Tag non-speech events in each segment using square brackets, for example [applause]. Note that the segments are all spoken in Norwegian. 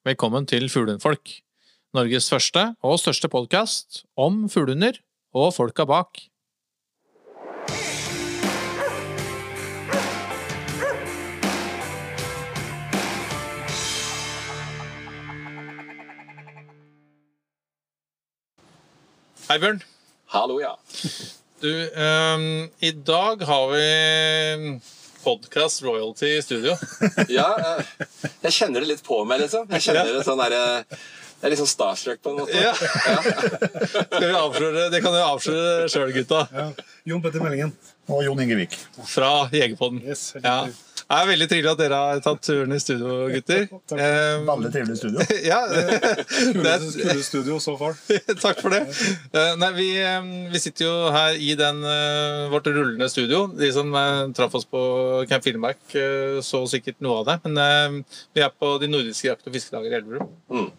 Velkommen til Fuglehundfolk. Norges første og største podkast om fuglehunder og folka bak. Hei, Bjørn. Hallo, ja. Du, um, i dag har vi podkast royalty i studio. [laughs] ja jeg, jeg kjenner det litt på meg, liksom. Jeg kjenner det sånn der, eh, Jeg er litt sånn starstruck på en måte. Ja. [laughs] Skal vi avsløre, det kan jo avsløre sjøl, gutta. Ja. Jon Petter Meldingen. Og Jon Ingevik. Fra Jegerpodden. Yes, Ja. Det er veldig trivelig at dere har tatt turen i studio, gutter. Takk. Ehm, Veldig trivelig studio. [laughs] ja, er, [laughs] [laughs] studio så far. Takk for det. Eh, Nei, vi, eh, vi sitter jo her i den, eh, vårt rullende studio. De som eh, traff oss på Camp Finnmark, så sikkert noe av det. Men eh, vi er på de nordiske jakt- og fiskedager i Elverum. Mm.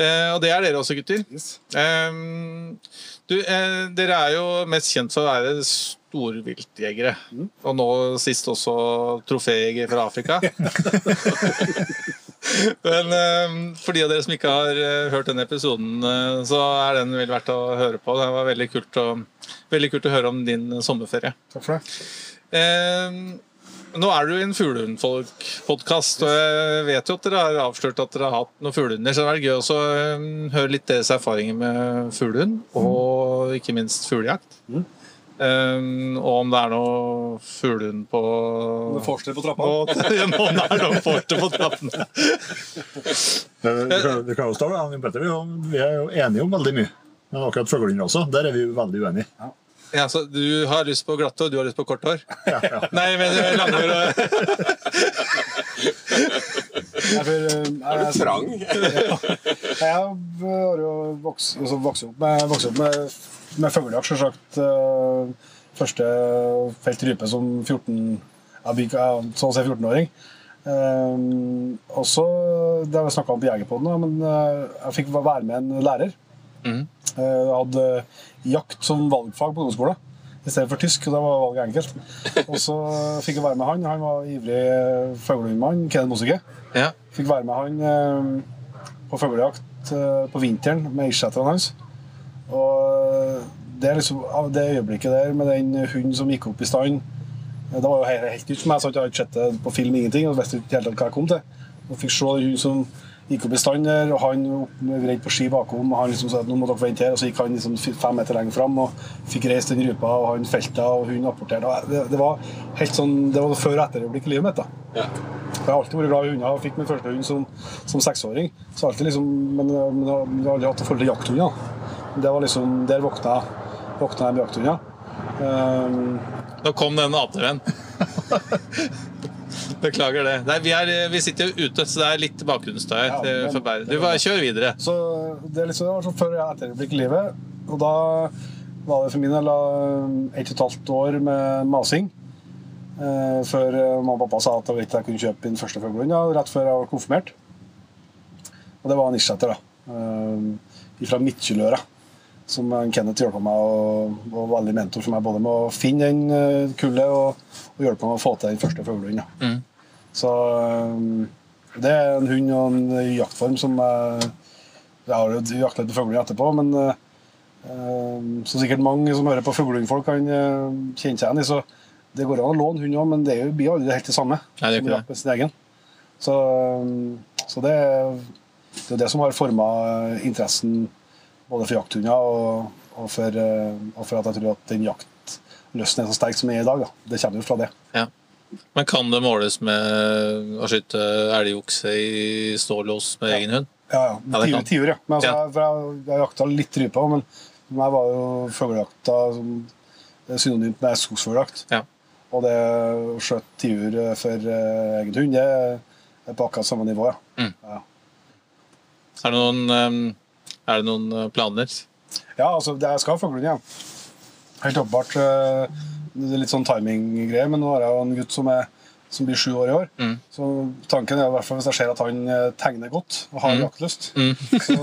Eh, og det er dere også, gutter. Yes. Eh, du, eh, dere er jo mest kjent for å være storviltjegere. Og nå sist også troféjeger fra Afrika. [laughs] Men eh, for de av dere som ikke har eh, hørt den episoden, eh, så er den vel verdt å høre på. Det var veldig kult å, veldig kult å høre om din sommerferie. Takk for det. Eh, nå er du i en fuglehundfolk-podkast, og jeg vet jo at dere har avslørt at dere har hatt noen fuglehunder, så det hadde vært gøy å eh, høre litt deres erfaringer med fuglehund, og ikke minst fuglejakt. Mm. Eh, og om det er noe fuglehund på Forster på trappa. om det [laughs] er noe forster på trappene. Det, det, kan- jo stå, Petter, vi er jo- vi er jo enige om veldig mye. Men akkurat fuglehunder også, der er vi jo veldig uenige. Ja, så Du har lyst på glatt og du har lyst på kort hår? [laughs] Nei, men langhår [laughs] og Jeg, er eh, jeg, jeg, Trang. jeg har jo vokst, altså, vokst opp med, vokst opp med, med fuglejakt, selvsagt. eh, Første felt rype som 14 jeg bygg- jeg, sånn å si 14-åring. og også, Det har vi snakka om på Jegerpoden, men eh, jeg fikk være med en lærer. Mm. Eh, Jeg hadde jakt som valgfag på ungdomsskolen i stedet for tysk. og Da var valget enkelt. Og så fikk jeg være med han. Han var ivrig fuglehundmann. Kenneth Mosike. Ja. Fikk være med han eh, på fuglejakt eh, på vinteren med irsetterne hans. Og det er liksom av det øyeblikket der med den hunden som gikk opp i stand eh, Det var jo helt, helt nytt for meg, så jeg hadde ikke sett det på film, ingenting. Og visste ikke helt hva jeg kom til. Og fikk se den hunden som gikk opp i stand der, og han redd på ski bakom. Og han liksom sa at nå må dere vente her, og så gikk han liksom fem meter lenger fram og fikk reist den rypa, og han felta, og hunden apporterte. Det, det var helt sånn, det var før- og etterøyeblikk i livet mitt. da. Ja. Jeg har alltid vært glad i hunder og fikk min første hund som, som seksåring. Så alltid liksom, men, men jeg har aldri hatt et forhold til jakthunder. Det var liksom, Der våkna, våkna jeg med jakthunder. Um, Nå kom den ATV-en. [laughs] Beklager det. Nei, vi, er, vi sitter jo ute, så det er litt bakgrunnsstøy. Ja. Du bare kjør videre. så det, er liksom, det var sånn før og etterøyeblikk i livet. Og da var det for min del ett og et halvt år med masing. Uh, før eh, mamma og pappa sa at jeg, kunne kjøpe min første fuglehund, ja, rett før jeg var konfirmert. Og det var en Nisjeter, da. Uh, fra Midtjyløra. Som Kenneth hjelper meg og var veldig mentor for meg både med å finne den eh, kullet og, og hjelpe meg med å få til den første fuglehunden. Mm. Så eh, det er en hund og en jaktform som jeg, jeg har jo jakta på fuglehund etterpå, men eh, eh, som sikkert mange som hører på fuglehundfolk, kan eh, kjenne seg igjen i. Så det går an å låne hund òg, men det blir aldri helt det samme Nei, det er ikke egen. Så, eh, så det, det er det som har forma interessen både for jakthunder og, og, for, eh, og for at jeg tror at den jaktlysten er så sterk som den er i dag. Da. Det kommer jo fra det. Ja. Men kan det måles med å skyte elgokse i stålås med egen hund? Ja, ja. Ja, Tiur, tiur, ja. Men altså. Jeg, jeg, jeg jakta litt rype òg, men for meg var jo fuglejakta synonymt med skogsfugljakt. Ja. Og det å skjøte tiur for uh, egen hund, det er på akkurat samme nivå, ja. Mm. ja. Er det noen, eh, er det noen eh, planer? Ja, altså, det, jeg skal få fuglehund, ja. Helt åpenbart. eh, Det er litt sånn timinggreier, men nå har jeg jo en gutt som, er, som blir sju år i år. Mm. Så tanken er i hvert fall hvis jeg ser at han eh, tegner godt og har Mm. jaktlyst, Mm. [laughs] så,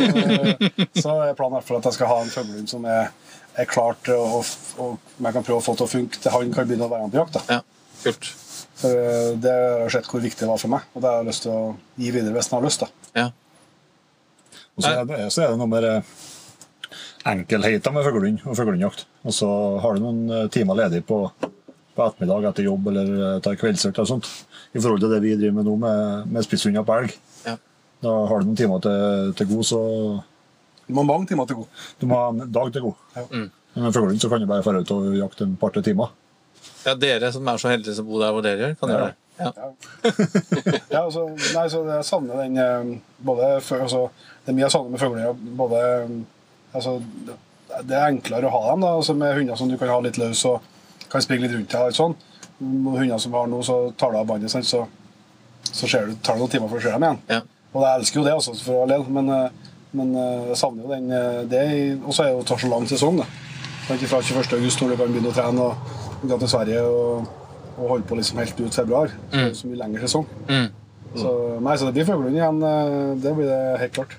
så er planen i hvert fall at jeg skal ha en fuglehund som er, er klart til å og jeg kan prøve å få til å funke til han kan begynne å være med på jakt. Da. Ja, kult. For Det har jeg sett hvor viktig det var for meg, og det har jeg lyst til å gi videre hvis han har lyst. da. Ja. Og så er, det, så er det noe med det enkelheten med fuglehund og fuglehundjakt. Og så har du noen eh, timer ledig på, på ettermiddag etter jobb eller eh, tar kveldsøkt og sånt. I forhold til det vi driver med nå med, med spisshunder på elg. Ja. Da har du noen timer til, til god, så Du må ha mange timer til god. du må ha en dag til god. Ja. Mm. Men med fuglehund kan du bare dra ut og jakte en par-tre timer. Ja, dere som er så heldige som bor der hvor dere gjør, kan Ja. gjøre det. Ja. [laughs] Ja, altså, nei, så jeg savner den eh, både altså, Det er mye jeg savner med fugler. Både eh, altså, det, er enklere å ha dem da, altså, med hunder som du kan ha litt løs og kan springe litt rundt. Sånn. Med Hunder som vi har nå, så tar du av båndet, så, så ser du, tar det noen timer for å ser dem igjen. Ja. Og jeg elsker jo det, altså, for all del, men, eh, men jeg savner jo den det. Og så er det jo tar så lang sesong. Da. Fra 21. august, når du kan begynne å trene og dra til Sverige og, og holde på liksom helt ut februar. Det så mye lengre sesong. Mm. Så, nei, så det blir fuglehund igjen. eh, Det blir det helt klart.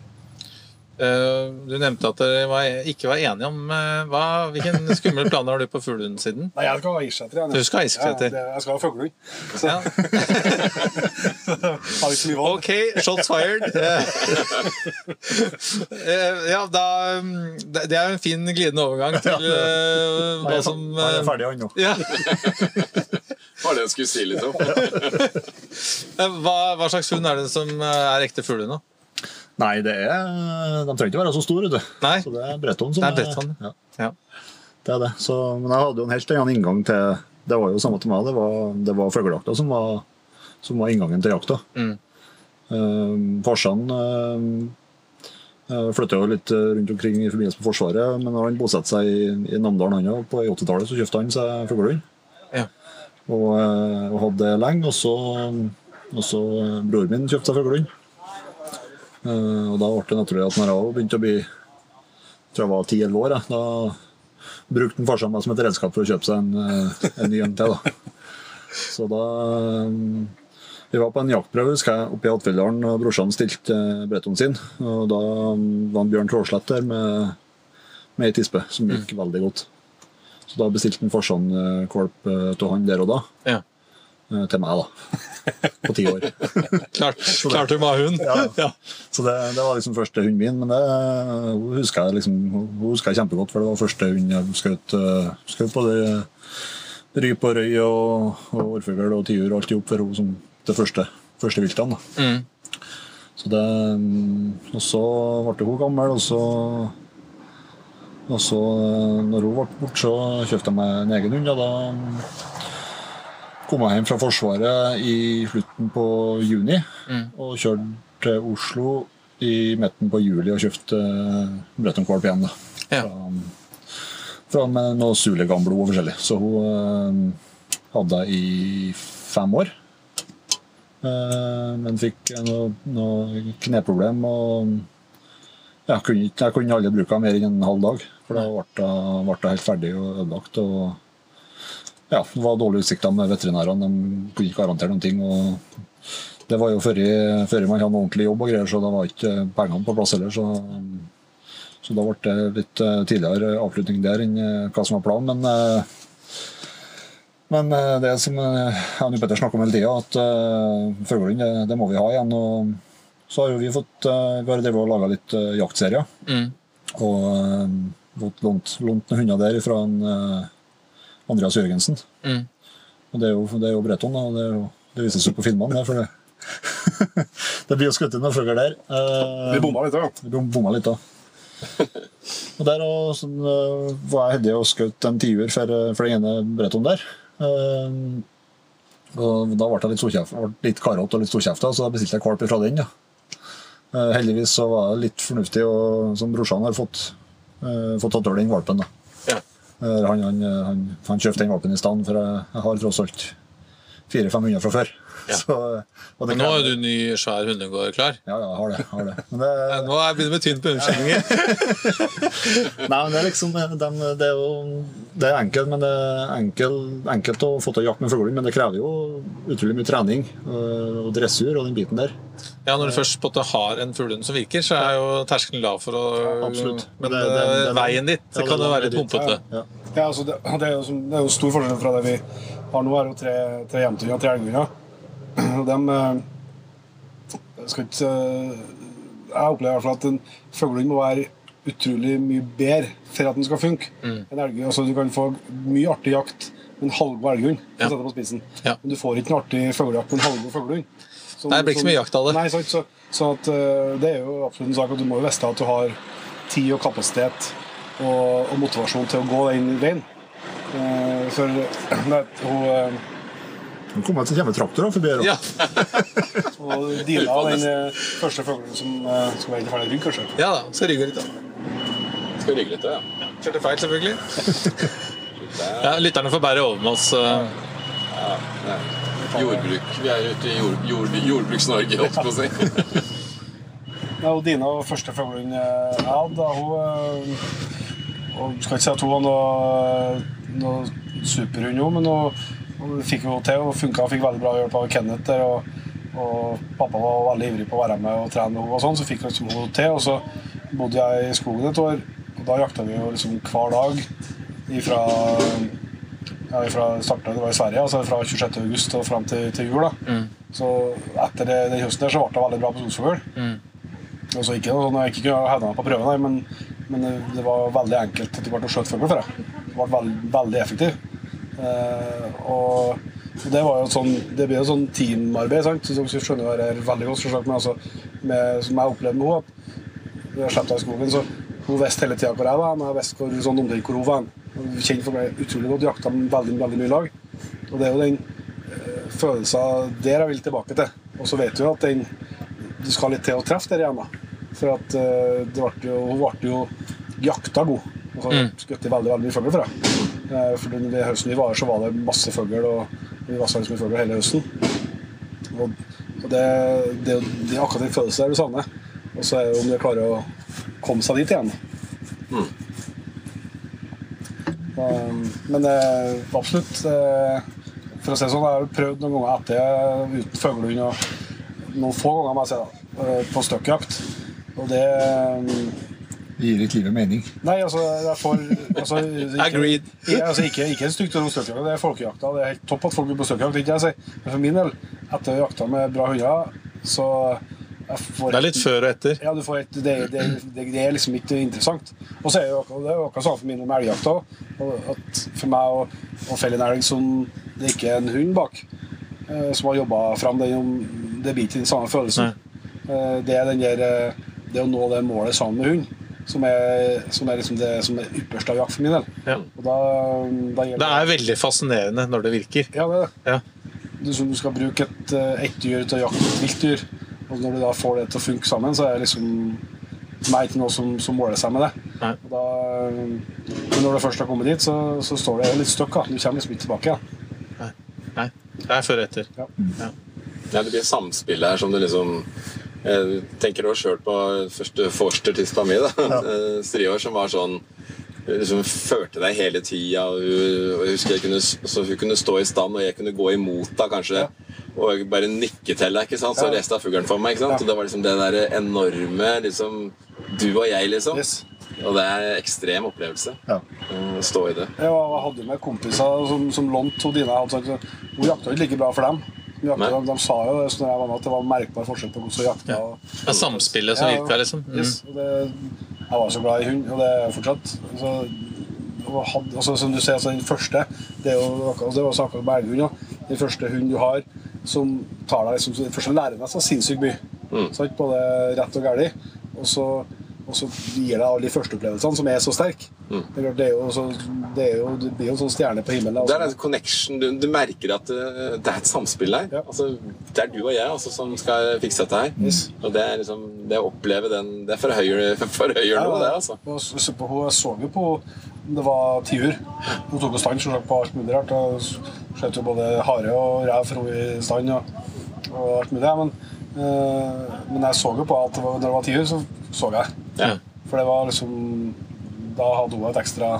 Uh, Du nevnte at dere var, ikke var enige om uh, hva, hvilken skumle planer har du på fuglehundsiden? Nei, jeg skal ha issetter igjen. Du skal ha issetter. Ja, jeg skal ha fuglehund. Ja. [laughs] Ok, shots fired. uh, [laughs] ja, da mm, Det er jo en fin glidende overgang til hva som Han er eh, ferdig, han nå. [laughs] Var det jeg skulle si, [laughs] litt om. [laughs] Hva, hva slags hund er det som eh, er ekte fuglehund? da? Nei, det er De trenger ikke være så store, vet du. Nei. Så det er Bretton som Det er Bretton, Ja, Ja. det er det. Så, men jeg hadde jo en helt annen inngang til Det var jo samme til meg. Det var, det var fuglejakta som var, som var inngangen til jakta. Mm. Uh, Farsan uh, flytta jo litt eh, rundt omkring i forbindelse med Forsvaret, men når han bosatte seg i, i Namdalen han på 80-tallet, så kjøpte han seg fuglehund. Og, eh, og hadde det lenge. Og så, og så eh, broren min kjøpte seg fuglehund. Eh, og da ble det naturlig at når jeg begynte å bli tror jeg var 10-11 år, da brukte han farsan meg som et redskap for å kjøpe seg en, eh, en ny en til. Da. Så da Vi var på en jaktprøve husker jeg, oppe i Hattfjelldalen, og brorsan stilte Bretton sin. Og da var han Bjørn Tråslett der med, med ei tispe som gikk veldig godt. Så da bestilte han Forsand-kolp valp eh, til han der og da. Ja. Eh, Til meg, da. På ti år. [laughs] Klart, klart hun var hund. Ja. Ja. Så det, det var liksom første hunden min, men det hun husker jeg liksom, hun husker jeg kjempegodt, for det var første hund jeg skjøt. eh, Skjøt det ryp og røy og, og orrfugl og tiur og alt i hop for hun som det første, første viltene. Mm. Så det, mm, og så ble hun gammel, og så og så, eh, når hun ble borte, så kjøpte jeg meg en egen hund. Og da kom jeg hjem fra Forsvaret i slutten på juni Mm. og kjørte til Oslo i midten på juli og kjøpte uh, Bretton Corp igjen. da. Ja. Fra, fra med noe Sulegan-blod og forskjellig. Så hun eh, hadde jeg i fem år. Eh, men fikk noe, noe kneproblem og jeg kunne, jeg kunne aldri bruke den mer enn en halv dag. For da ble jeg- helt ferdig og ødelagt. Og ja, det var dårlige utsikter med veterinærene. De kunne ikke garantere noen ting. og det var jo før, før man hadde ordentlig jobb, og greier, så da var ikke pengene på plass heller. Så, så da ble det litt eh, tidligere avslutning der enn eh, hva som var planen. Men, eh, men det som eh, Jan Petter snakker om hele tida, at uh, fuglehund det, det må vi ha igjen. og så har jo vi fått eh, vi har drevet og laga litt uh, jaktserier. Mm. Og uh, fått lånt, lånt noen hunder der fra en, uh, Andreas Jørgensen. Mm. Og det er jo, det er jo Bretton, da. og Det, er jo, det vises jo på filmene. der for det, [laughs] det blir jo skutt inn noen fugler der. Eh, Vi bomma litt, òg. vi bomma litt, da. Og der og, sånn, uh, var jeg heldig og skjøt en tiur for, eh, for den ene Bretton der. Uh, og da ble jeg litt, litt karete og litt storkjefta, så da bestilte jeg valp fra den. Ja. Eh, heldigvis så var det litt fornuftig, og som brorsan har fått, uh, fått tatt over den valpen. da. Ja. Eh, Han, han, han, han kjøpte den valpen i stand, for jeg, jeg har tross alt 400-500 fra før. Ja. Så, og det Men nå har jo du ny, svær hundegård klar. Ja, ja, har det. Har det. Men det, Eh, Nå er jeg begynner med tynt på unnskyldninger. [laughs] Nei, men det er liksom dem- Det er jo det er enkelt, men det er enkel, enkelt å få til jakt med fuglehund, men det krever jo utrolig mye trening øh, og dressur og den biten der. Ja, Når du først på har en fuglehund som virker, så er jo terskelen lav for å Absolutt. Men Det- det- det- eh, veien dit Ja, det- kan jo være litt det- humpete. Ja. Ja, altså det, det, er jo, det er jo stor forskjell fra det vi har nå. er jo tre, tre jentunger og tre elghunder. Dem eh, skal ikke eh, jeg opplever i hvert fall at en fuglehund må være utrolig mye bedre for at den skal funke. Mm. En elghund, altså Du kan få mye artig jakt med en halvgod elghund. Ja. på. Ja. Men du får ikke en artig fuglejakt med en halvgod fuglehund. Nei, det blir ikke så mye jakt av det. Nei, så, så, så at, eh, det er jo absolutt en sak at du må jo vite at du har tid og kapasitet og, og motivasjon til å gå den veien. Uh, for [clears throat] nei, hun eh, Nå kommer det kommer traktor da, forbi her. Ja, [laughs] og deala den eh, første fuglen som uh, skal være ferdig rygg, kanskje. ja da. Så rygger litt, da. Skal rygge litt, da, ja. Kjørte feil, selvfølgelig. [laughs] Ja, lytterne får bære over med oss. Ja, ja. Jordbruk. Vi er ute i jord, jord, Jordbruks-Norge, holdt jeg på å si. [laughs] Ja, og Dina var første fuglen jeg hadde. Hun eh, og skal ikke si at hun var noe, noe superhund men hun, hun fikk jo til og funka og fikk veldig bra hjelp av Kenneth der. Og, og pappa var veldig ivrig på å være med og trene og sånn, så fikk liksom hun til. Og så bodde jeg i skogen et år, og da jakta vi jo liksom hver dag ifra ja, fra starta det var i Sverige, altså fra 26. august og fram til, til jul. da. Så etter det, den høsten der så ble det veldig bra på solfugl. Altså ikke sånn, Jeg ikke kunne hevda meg på prøven, men, men det- det var veldig enkelt at hvert ble skjøte fugl for det. Det ble veld, veldig effektiv. Eh, og, og det var jo sånn, det blir jo sånn teamarbeid. sant? Så Dere skjønner det her veldig godt, selvsagt, men altså, med, som jeg opplevde med henne, at vi har sluppet henne i skogen, så hun visste hele tida hvor jeg var, men jeg visste hvor, sånn omtrent hvor hun var. Kjent for meg utrolig godt, jakta veldig, veldig mye lag. Og det er jo den øh, følelsen der jeg vil tilbake til. Og så vet du at den du skal litt til å treffe der igjen. da. For at øh, det ble jo, hun ble jo jakta god. Og så skjøt de veldig veldig mye fugl for det. Eh, for den høsten vi var her, så var det masse fugl, og vi var så mye fugl hele høsten. Og, det, det, det er akkurat den følelsen der du savner. Og så er det om de klarer å komme seg dit igjen. Um, men eh, absolutt eh, For å si det sånn, jeg har prøvd noen ganger etter uten fuglehund. og Noen få ganger, må jeg si, eh, på støkkjakt. Og det um, gir ikke livet mening. Nei, altså, får altså, ikke, Agreed. Ikke, altså, ikke, ikke stygt om støkkjakt, det er folkejakta. Det er helt topp at folk er på støkkjakt. ikke jeg sier. Men for min del, etter å jakta med bra hunder, så jeg får Det er litt før og etter. ja, du får et, det, det, det, det er liksom ikke interessant. Og så er det jo akkurat, det er akkurat sånn for min med elgjakta òg. At for meg å, å felle en elg som det ikke er en hund bak, eh, som har jobba fram den, om- det blir ikke den samme følelsen. Eh, det er den der eh, Det å nå det målet sammen med hund, som er, som er liksom det som er ypperste av jakt for min del. Ja. Og da, da gjelder Det er veldig fascinerende når det virker. Ja, det er det. Ja. Du, som du skal bruke et, et dyr til å jakte et viltdyr, og når du da får det til å funke sammen, så er det liksom meg ikke noe som, som måler seg med det. Og da, men når du først har kommet dit, så, så står det litt støkk. Du kommer liksom ikke tilbake ja. Nei, det er før og etter. Ja. Ja, det blir samspill her som du liksom Jeg tenker også sjøl på første forstertispa mi, da. [laughs] Eh, Striår, som var sånn liksom førte deg hele tida. Hun- jeg jeg kunne, så hun kunne stå i stand, og jeg kunne gå imot da, kanskje. Og bare nikke til deg, ikke sant? så Ja. reiste hun fuglen for meg. ikke sant? Ja. Og det var liksom det der enorme liksom, Du og jeg, liksom. Yes. Og det er en ekstrem opplevelse Ja. å stå i det. Jeg jeg hadde med kompiser som, som lånte hun Dina. Hadde sagt, at hun jakta ikke like bra for dem. Jakta, de, de sa jo det, jeg var at det var merkbar forskjell på hvordan hun jakta. Ja. og- Det er samspillet som Ja, virker, liksom. Mm. Yes, og det, jeg var så glad i hund, og det er jeg fortsatt. Så, og had, altså, som du ser, altså, den første Det er jo akkurat- det var akkurat med elghund. Den første hunden du har som tar deg liksom, Den første lærer deg så sinnssykt mye. Sant? Både rett og galt. Og så, og så gir deg alle de førsteopplevelsene som er så sterke. Det, er det, er jo, så, det, er jo, det blir jo en sånn stjerne på himmelen. Det er Altså. en connection. Du, du merker at uh, det er et samspill der. Ja. Altså, det er du og jeg altså, som skal fikse dette her. Yes. Og det er liksom, det å oppleve den Det forhøyer, forhøyer noe, det, altså. Hun så jo på det var tiur. Hun tok jo stand selvsagt, på alt mulig rart. og Skjøt jo både hare og rev for henne i stand og, og alt mulig. Men, eh, men jeg så jo på at det var, når det var tiur, så så jeg. Ja. For det var liksom Da hadde hun et ekstra,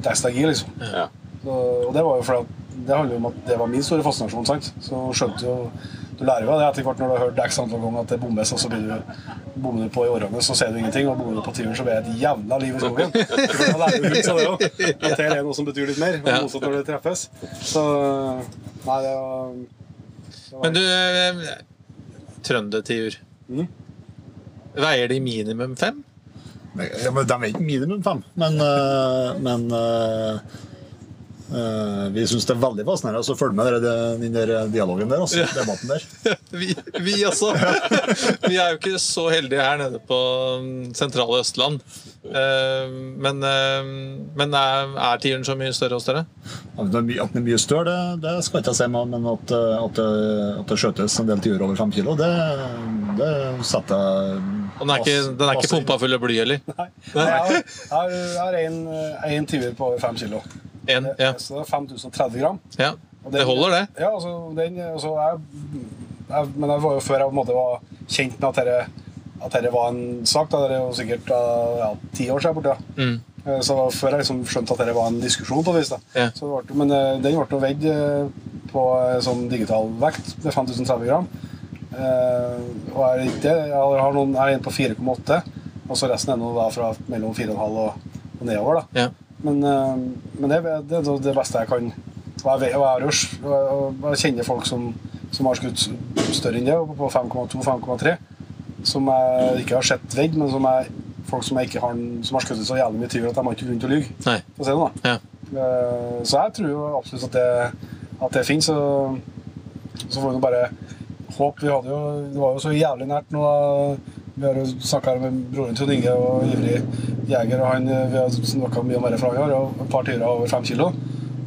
et ekstra gir, liksom. Ja. Så, og det var jo fordi at det handler jo om at det var min store fascinasjon. sant? Så skjønte jo Du lærer jo av det etter hvert når du har hørt x antall ganger at det bommes, og så blir du bommer du på i årene, så ser du ingenting, og bommer du på tiuren, så blir det et jævla liv i skogen. [laughs] Da lærer du hund, så det òg. At det er noe som betyr litt mer, og Ja. motsatt når det treffes. Så Nei, det var, det var Men du eh, Trøndertiur. Mhm. Veier de minimum fem? Ja, men de er ikke minimum fem, men, øh, men øh, vi syns det er veldig fascinerende å følge med den, den der dialogen der. Altså, debatten der. [laughs] Vi, vi også. [laughs] Vi er jo ikke så heldige her nede på mm, sentrale Østland. Eh, Men, eh, men er, er tiuren så mye større hos dere? At den er mye større, det, det skal jeg ikke si, men men at, at, det, at det skjøtes en del tiur over fem kilo, det, det setter jeg Og den er ikke, den er ikke pumpa full av bly, eller? Nei. Jeg har, jeg har- en tiur på over fem kilo. En, ja. Så det er 5030 gram. ja. Og Det holder, det. Ja, altså, den, altså jeg, jeg, men det var jo før jeg på en måte var kjent med at dette, at dette var en sak. Da. Det er jo sikkert ja, ti år siden borte. Ja. Mm. Eh, Så før jeg liksom skjønte at dette var en diskusjon. på vis. Ja. Ble, men eh, den ble veid eh, på eh, sånn digital vekt med 5030 gram. Eh, og er, ikke, jeg har noen, jeg er en på 4,8, og så resten er nå da fra mellom 4,5 og, og nedover. da. Ja. Men, eh, men det, det er det beste jeg kan. Og jeg, jeg, jeg kjenner folk som, som har skutt større enn det, på 5,2-5,3. Som jeg ikke har sett vegg, men som er folk som, ikke har, som har skutt så jævlig mye tyver at de har ikke grunn til å lyve. Sånn. Ja. Eh, Så jeg tror jo absolutt at det, at det finnes. Og så får vi bare håpe. Vi hadde jo, det var jo så jævlig nært nå. Vi har jo snakka med broren Trond Inge og ivrig jeger. og han, Vi har snakka mye om det fra han har, et par turer over fem kilo.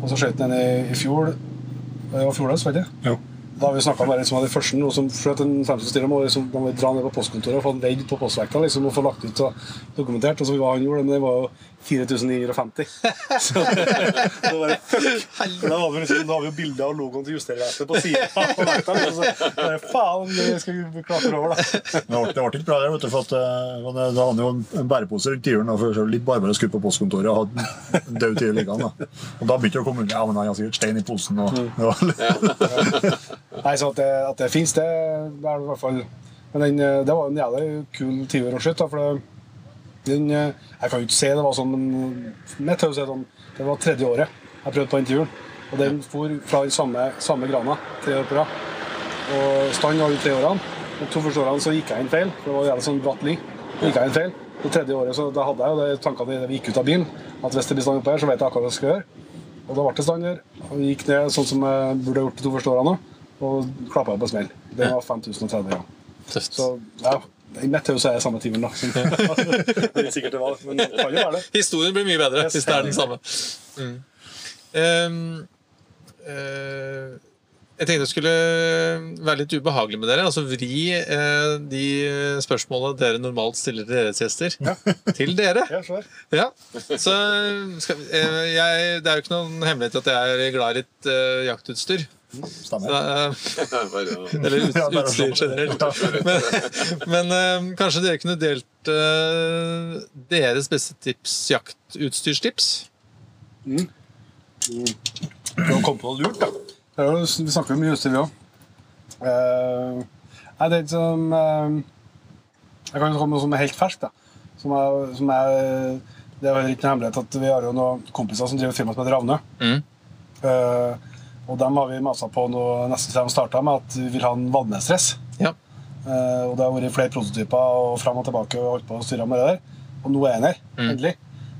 Og så skjøt han en i, i fjor. Det var fjorårs, var det? Jo. Da vi snakka med en som hadde første noe som skjøt en 50 må liksom, de må dra ned på postkontoret og få den veid på postvekta liksom, og få lagt ut og dokumentert. Og så hva han gjorde, men det var jo 4950. [laughs] Så det var fuck. For Da, var vi liksom, da har vi jo bilde av logoen til justerverkstedet på sida av. Liksom, faen, det skal vi klatre over, da. Det ble, det ble ikke bra, der, vet du, for at, eh, da hadde jo en, en bærepose rundt tiuren. og for- Litt barbare skutt på postkontoret og hadde en død tiur liggende. Og da begynte komme unna. Ja, men han har sikkert stein i posen. Og, det var litt- Nei, så at det, at det fins, det, det er det i hvert fall. Men den, eh, det var en jævlig kul den, eh, jeg kan jo ikke si det var sånn, men mitt hode er sånn, det var tredje året jeg prøvde på den tiuren. Og den for fra den samme, samme grana tre år på rad. Og stand jo tre årene. De to første årene så gikk jeg inn feil. for Det var jævlig sånn bratt ling. Så gikk jeg inn feil. Det tredje året så da hadde jeg jo det tankene da vi gikk ut av bilen. At hvis det blir stand oppe her, så vet jeg akkurat hva jeg skal gjøre. Og da ble det stand her. Og gikk ned sånn som jeg burde gjort de to første årene. Og klappa på smell. Det var 5030 gram. Så ja, i mitt hode så er jeg samme timen, da. [laughs] Det er sikkert det var, men det kan jo være det. Historien blir mye bedre hvis det er den samme. Mm. Um, uh, jeg tenkte jeg skulle være litt ubehagelig med dere. Altså vri uh, de spørsmålene dere normalt stiller til deres gjester, [laughs] til dere. Ja, svær. Ja. Så skal, eh, jeg, det er jo ikke noen hemmelighet at jeg er glad i litt jaktutstyr. Stemmer. eh, [laughs] [laughs] eller ut, utstyr generelt. Men, men eh, kanskje dere kunne delt uh, deres beste tips, jaktutstyrstips? Mm. å kom på noe lurt, da. Er jo, vi snakker jo mye utstyr, vi òg. Uh, nei, det er som uh, Jeg kan komme med noe som er helt ferskt. da. Som er, som er, det er ikke noen hemmelighet at vi har jo noen kompiser som driver firma som heter Ravne. Mm. Eh, og dem har vi masa på nå nesten siden de starta med at vi vil ha en vannmestress. Ja. Uh, og det har vært flere prototyper og fram og tilbake og holdt på å styre med det der. Og nå er den her, Mm. endelig.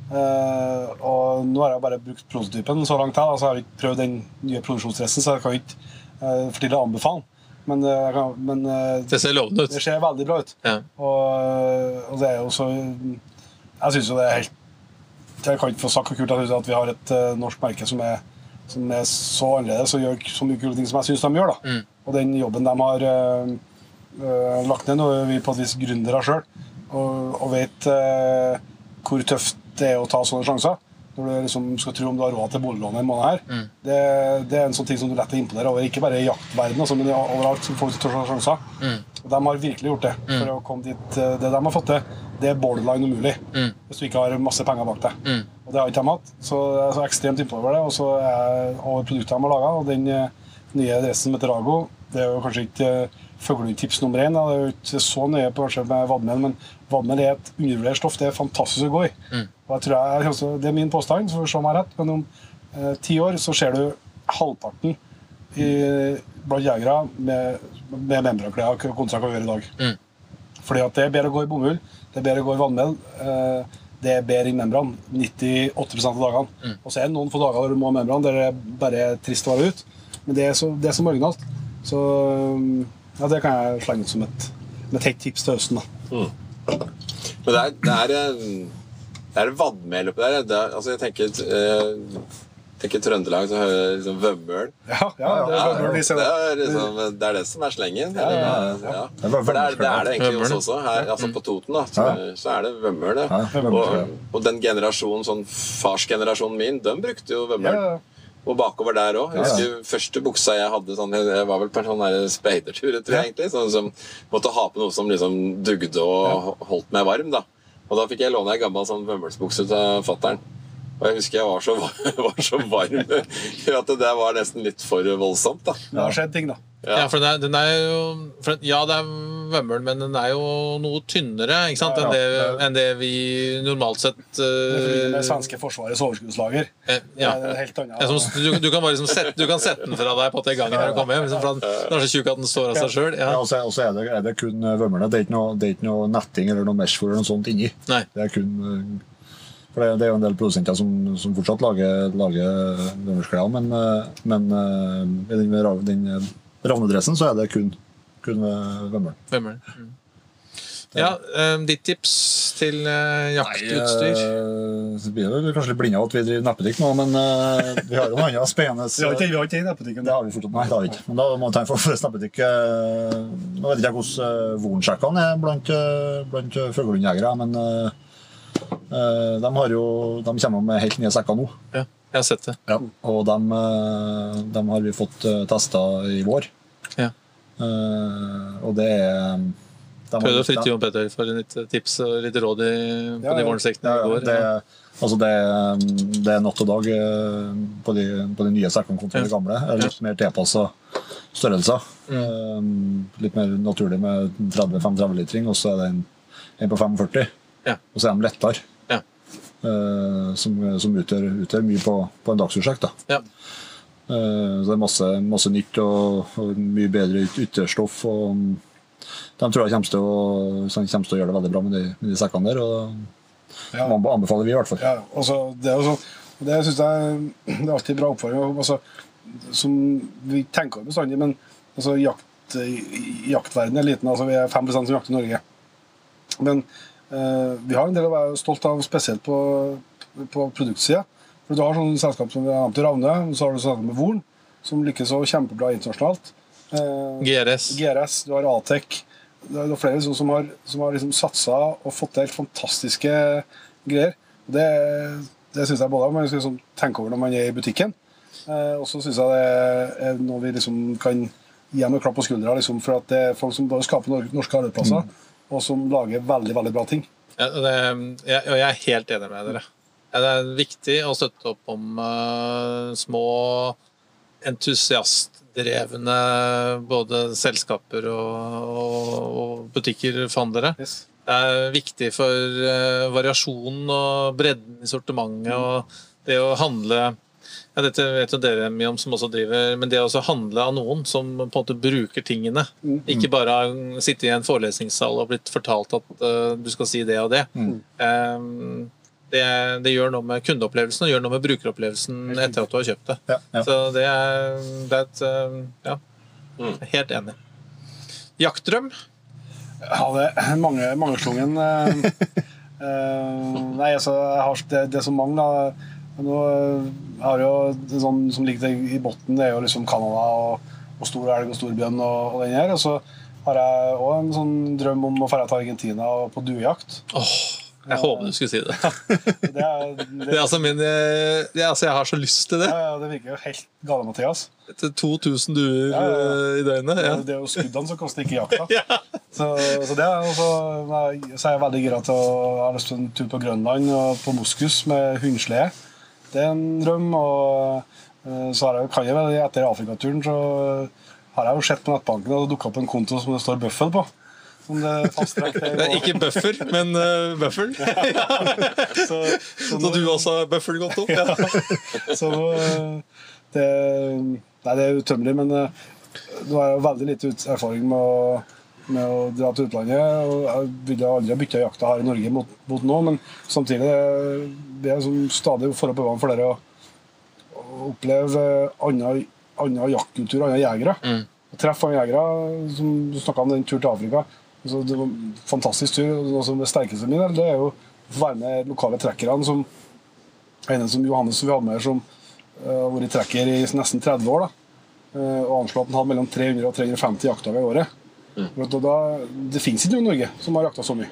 Uh, og nå har jeg bare brukt prototypen så langt, her, altså jeg har ikke prøvd den nye produksjonsdressen, så jeg kan ikke uh, for tidlig anbefale. Men, eh, kan, men eh, Det ser lovende det ser veldig bra ut. Ja. Og, eh, og det er jo så Jeg syns jo det er helt Jeg kan ikke få sagt hvor kult jeg synes at vi har et eh, norsk merke som er, som er så annerledes og gjør så mye kule ting som jeg syns de gjør. da. Mm. Og den jobben de har eh, lagt ned, nå er vi på et vis gründere sjøl og, og vet eh, hvor tøft det er å ta sånne sjanser. Når du liksom skal tro om du har råd til boliglån en måned her. Mm. Det, det er en sånn ting som du lett imponerer over, ikke bare i jaktverdenen, altså, men overalt. som folk som tør å ta sjanser. Mm. Og de har virkelig gjort det. For å komme dit eh, Det de har fått til, det er borderline umulig. Mm. Hvis du ikke har masse penger bak deg. Mm. Og det har ikke de hatt. Så jeg er så ekstremt imponert over det. Og så er over produktet de har laga. Og den eh, nye dressen med Terago, det er jo kanskje ikke fugletips nummer én. Jeg er ikke så nøye på kanskje med vadmel, men vadmel er et undervurdert stoff. Det er fantastisk å gå i. Mm. Og jeg tror jeg, altså, Det er min påstand, så får vi se om jeg har rett, men om eh, ti år så ser du halvparten i, blant jegere med, med membranklær kontra hva vi gjør i dag. Mm. Fordi at det er bedre å gå i bomull, det er bedre å gå i vannmel. eh, det er bedre i membran 98% av dagene. Og så er det noen få dager der du må ha membran, der det er bare trist å være ute. Men det er så, det er så marginalt. Så ja, det kan jeg slenge ut som et, med et tips til høsten. da. Men det er, det er, eh, det er vannmel oppi der. Det er, altså jeg tenker, eh, tenker Trøndelag, så hører jeg liksom vømmøl. Ja, ja, det Ja, er, det, er liksom, det er det som er slengen. ja, ja. Ja. Det er For det er, det er det egentlig hos oss også. Her, altså på Toten da, så, Ja. så er det vømmøl. Og, og den generasjonen, sånn farsgenerasjonen min, de brukte jo vømmøl. Og bakover der òg. Jeg Ja, ja. husker første buksa jeg hadde sånn, Jeg var vel på en sånn speidertur, tror jeg, egentlig. Sånn som måtte ha på noe som liksom dugde og holdt meg varm. da Og da fikk jeg låne ei gammel sånn vømmølsbukse av fattern. Og jeg husker jeg var så, [laughs] var så varm at det der var nesten litt for voldsomt. da Det har skjedd ting, da. Ja, for den er, den er jo for, Ja, det er vømmøl, men den er jo noe tynnere ikke sant, Ja, enn, det, enn det vi normalt sett Det er eh, det svenske forsvarets overskuddslager. eh, Det ja. er helt annet. Ja, som, du, du kan bare liksom sette, du kan sette den fra deg på til gangen når du kommer hjem. Liksom, for den, den er så tjukk at den står av seg sjøl. Ja, Ja. og så er, det- er det kun eh, vømmerne. Det er ikke noe, det er ikke noe netting eller noe meshfôr eller noe sånt inni. Nei. Det er kun eh, For det, det er jo en del produsenter som, som fortsatt lager, lager men, men i den, den ravnedressen så er det kun, kun eh, vømmøl. Vømmøl. Mm. Ja, um, ditt tips til uh, jaktutstyr? Eh, så blir det kanskje litt blinde av at vi driver nettbutikk nå, men uh, vi har jo noe annet spennende. [laughs] Vi har ikke, vi har ikke den nettbutikken. Det har vi fortsatt. Nei, det har vi ikke. Men da må vi ta en for for snappebutikk. eh, Nå vet jeg ikke hvordan uh, vornsjekkene er blant, uh, blant uh, fuglehundjegere, men de, har jo, de kommer med helt nye sekker nå. Ja, jeg har sett det. Og de, eh, de har vi fått uh, testa i vår. Ja. Eh, og det er de har- Prøvde å fritte Jon Petter for litt tips og litt råd i, på Ja, de ja. morgensektene Ja, i går. det, Ja. altså det, det er natt og dag eh, på de, på de nye sekkene kontra de gamle. Litt mer tilpassa størrelser. Mm. Uh, Litt mer naturlig med 30-35-litring, og så er det en, en på 45. Ja. Og så er de lettere. Ja. eh, som som utgjør, utgjør mye på, på en dagsprosjekt. da. Eh, Så det er masse, masse nytt og, og mye bedre yt- ytterstoff. og De tror jeg kommer til, å, kommer til å gjøre det veldig bra med de, med de sekkene der. og Ja. Man anbefaler vi i hvert fall. Ja, altså, det er jo sånn det synes jeg det er alltid bra oppfordring. Altså, som vi tenker over bestandig, men altså, jakt, jaktverdenen er liten. Altså, vi er 5% som jakter i Norge. Men eh, vi har en del å være stolt av, spesielt på, på produktsida. For Du har sånne selskap som vi har nevnt i Ravne, og så har du selskap med Vorn, som lykkes så kjempebra internasjonalt. Eh, GRS. GRS, du har Atec. Det er flere liksom som har, som har liksom satsa og fått til helt fantastiske greier. Det, det syns jeg både man skal liksom tenke over når man er i butikken. Eh, og så syns jeg det er noe vi liksom kan gi dem en klapp på skuldra. Liksom, for at det er folk som skaper norske arbeidsplasser, og som lager veldig veldig bra ting. Ja, det, jeg, og jeg er helt enig med dere. Ja, Det er viktig å støtte opp om uh, små entusiastdrevne både selskaper og, og, og butikker, fandere. Yes. Det er viktig for uh, variasjonen og bredden i sortimentet og det å handle ja, Dette vet jo dere mye om som også driver, men det å handle av noen som på en måte bruker tingene. Ikke bare sitte i en forelesningssal og blitt fortalt at uh, du skal si det og det. Eh, det, det gjør noe med kundeopplevelsen og gjør noe med brukeropplevelsen etter at du har kjøpt det. Ja, ja. Så det er, det er et eh, Ja, er helt enig. Jaktdrøm? Ja, det er mange, mangeslungen. eh, [laughs] eh, nei, altså, jeg har, det, det så mange, da. Nå har jo det sånn som ligger i bunnen, det er jo liksom Canada og, og stor elg og stor bjørn og, og den her. Og så har jeg òg en sånn drøm om å dra til Argentina og på duejakt. Åh, jeg håper du skulle si det. [laughs] Det, er, det, [laughs] Det er altså min eh, det, er, altså Jeg har så lyst til det. ja, ja, det virker jo helt gale, Mathias. Til 2000 duer Ja, ja, eh, i døgnet. Ja. Det er jo skuddene som koster, ikke jakta. [laughs] Ja. Så, så det er også, så er jeg veldig gira til å har lyst til en tur på Grønland og på moskus med hundslede. Det er en drøm. Og eh, så har jeg, kan jeg vel etter Afrikaturen så har jeg jo sett på nettbanken og det dukka opp en konto som det står Bøffel på. Som det fasttrekk til. Det er ikke buffer, men uh, bøffel. [laughs] Så, så, Så nå, du også har bøffelkonto? Ja. [laughs] så eh, det, Nei, det er utømmelig, men eh, nå har jeg veldig lite erfaring med å med å dra til utlandet. og Jeg ville aldri bytte bytta jakta her i Norge mot, mot nå, men samtidig det er som stadig får opp øynene for dere å, å oppleve annen, annen jaktkultur, andre jegere. Mm. Treffe andre jegere. som Du snakka om den turen til Afrika. Altså, det var en fantastisk tur. Noe som det sterkeste min, det er jo å være med lokale trekkerne. som en som Johannes som vi hadde med her, som har har vært trekker i nesten 30 år. da. uh, og anslå at han hadde mellom 300 og 350 jaktdager i året. Mm. da, det fins ikke noe i Norge som har jakta så mye.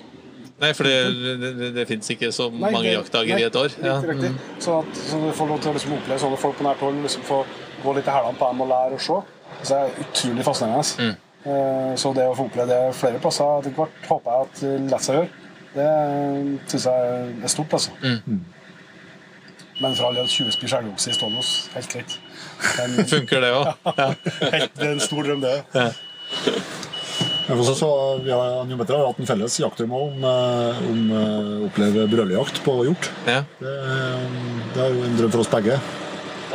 Nei, for det, det, det, fins ikke så Nei, mange det- jaktdager nei, i et år. Ja. Riktig, riktig. Så, at, så du får lov til å liksom oppleve sånne folk på nært hold, liksom få gå litt i hælene på dem og lære å se. Så det er utrolig fascinerende. Eh, Så det å få oppleve det flere plasser etter hvert, håper jeg at det lar seg gjøre. Det syns jeg er stort, altså. Men for all del, 20 spir skjærokse i Stålos, helt greit. Er [laughs] Funker det òg? [laughs] Ja. en, det er en stor drøm, det. Men også så, vi har jo bedre, har hatt en felles jaktdrøm om, eh, om eh, å oppleve brøljakt på hjort. ja. Det, eh, det er jo en drøm for oss begge.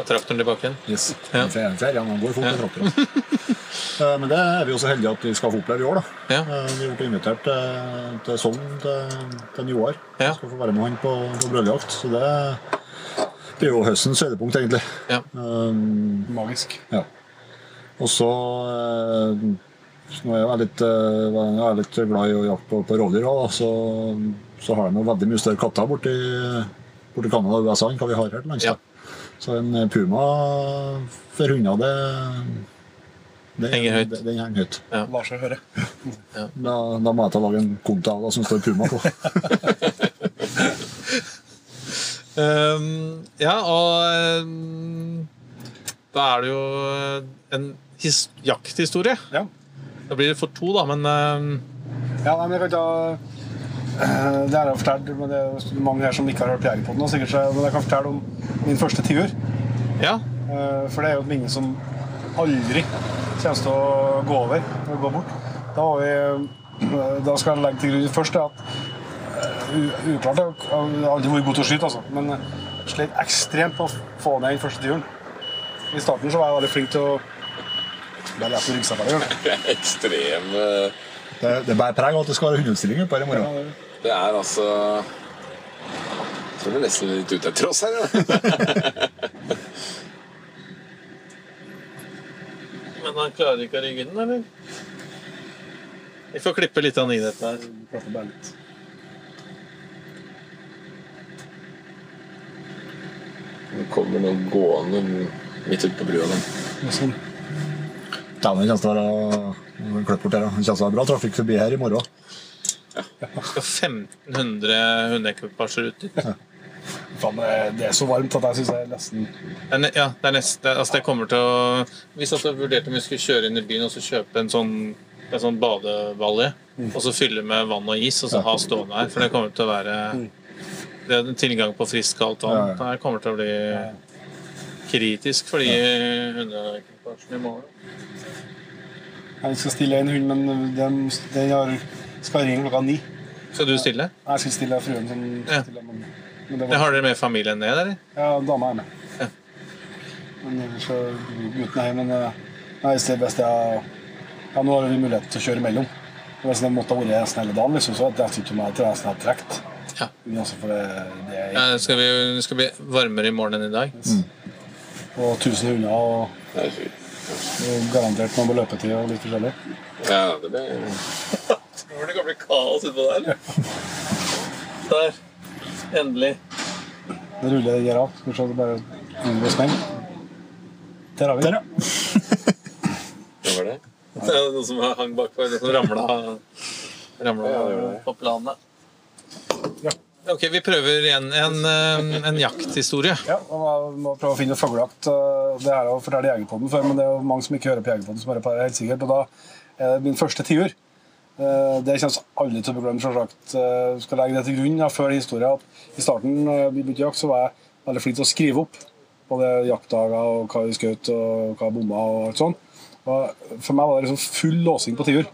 Da trakk den tilbake igjen. Yes. Ja. Fer- går fort med traktoren. Altså. [laughs] Men det er vi jo så heldige at vi skal få oppleve i år. da. Ja. Eh, Vi har blitt invitert til, til Sogn til, til Njoar. Ja. Skal få være med han på, på brøljakt. Så det er jo høstens høydepunkt, egentlig. Ja. Um, Magisk. ja. Og så eh, Nå er jeg litt, eh, jeg er litt glad i å jakte på, på rovdyr, da, så, så har de jo veldig mye større katter borti, borti Canada og USA enn hva vi har her til lands. Ja. Så en eh, puma for hunder, det, det Henger høyt. Det, den henger høyt. Lar seg høre. [laughs] Da, da må jeg ta lage en konto av det som står puma på. [laughs] [laughs] Um, ja, og um, da er det jo en his jakthistorie. Ja. Da blir det for to, da, men um, Ja, nei, men jeg kan ta eh, Det har jeg fortalt, men det er mange her som ikke har hørt på Jegerpoden. sikkert, Men jeg kan fortelle om min første tiur. ja. Eh, For det er jo et minne som aldri kommer til å gå over eller gå bort. Da, var vi, eh, da skal jeg legge til grunn først det at eh, Uklart, jeg har aldri vært god til å skyte, altså. men slet ekstremt på å få ned den første turen. I starten så var jeg veldig flink til å [laughs] Det er lett å det. Det er ekstrem eh, Det, det bærer preg av at det skal være hundeutstilling på her i morgen. Det er altså Jeg tror vi er nesten litt ute etter oss her. Ja. [laughs] Men han klarer ikke å rygge den, eller? Vi får klippe litt av i dette her. Bare litt. Det kommer noen gående midt ute på brua. der. Sånn. Dæven, det. Det kommer til å være bra trafikk forbi her i morgen. Skal 1500 hundeekvipasjer ut dit. Det er- så varmt at jeg syns det er nesten Ja, det er nesten Altså, det kommer til å Hvis jeg vurderte om vi skulle kjøre inn i byen og så kjøpe en sånn en sånn badebalje. Og så fylle med vann og is og så ha stående her. For det kommer til å være Det er tilgang på frisk, kaldt vann. Det her kommer til å bli kritisk for de hundeekvipasjene i morgen. Jeg skal stille en hund, men den, den har, skal ringe klokka ni. Skal du stille? Nei, Jeg skal stille fruen som Ja. stiller, men, men det var, har dere med familien ned, eller? ja, dama er med. Ja. Men ellers så gutten er hjemme. Men eh, nei, det er best jeg Ja, nå har vi mulighet til å kjøre imellom. Hvis det måtte ha vært nesten hele dagen, liksom, så jeg om jeg tror jeg nesten trekt. trukket. Ja. Altså, for det, det er, Ja, det skal, det skal bli varmere i morgen enn i dag. Og 1000 hunder og, Det og garantert noe på løpetid og litt forskjellig. Ja, det blir Tror det kan bli kaos utpå der? Der. Endelig. Det ruller jeg gjør av. Skal vi se, det bare unngå smell. Der har vi den. [laughs] det var det? Det er noe som hang bakpå, noe som ramla, det på planet. Ja. Ok, vi prøver igjen en, eh, en jakthistorie. Ja, og må prøve å finne fuglejakt. eh, Det er å fortelle Jegerpodden før, men det er jo mange som ikke hører på Jegerpodden, som hører på det helt sikkert. Og da er det min første tiur. Eh, Det kommer aldri til å bli glemt, selvsagt. Eh, Skal legge det til grunn ja, før historien at i starten eh, vi begynte jakt, så var jeg veldig flink til å skrive opp både jaktdager og hva vi skjøt og hva jeg bomma og alt sånt. Og for meg var det liksom full låsing på tiur.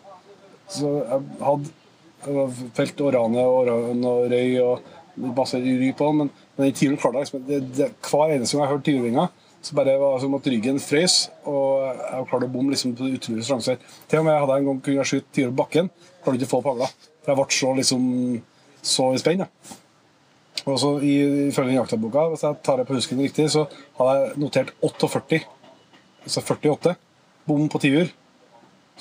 Så jeg hadde felt orane og oran og røy og masse ry på den, men, men i tiuren klarte jeg liksom Hver eneste gang jeg hørte tiurringa, Så bare var som at ryggen frøs, og jeg klarte å bomme liksom på utrolige sjanser. Til og med hadde jeg en gang kunne skyte tiur på bakken, klarte ikke å få pavla. For jeg ble så liksom så i spenn. Og så Ifølge jaktaboka, hvis jeg tar det på husken riktig, så hadde jeg notert 48, altså 48, bom på tiur.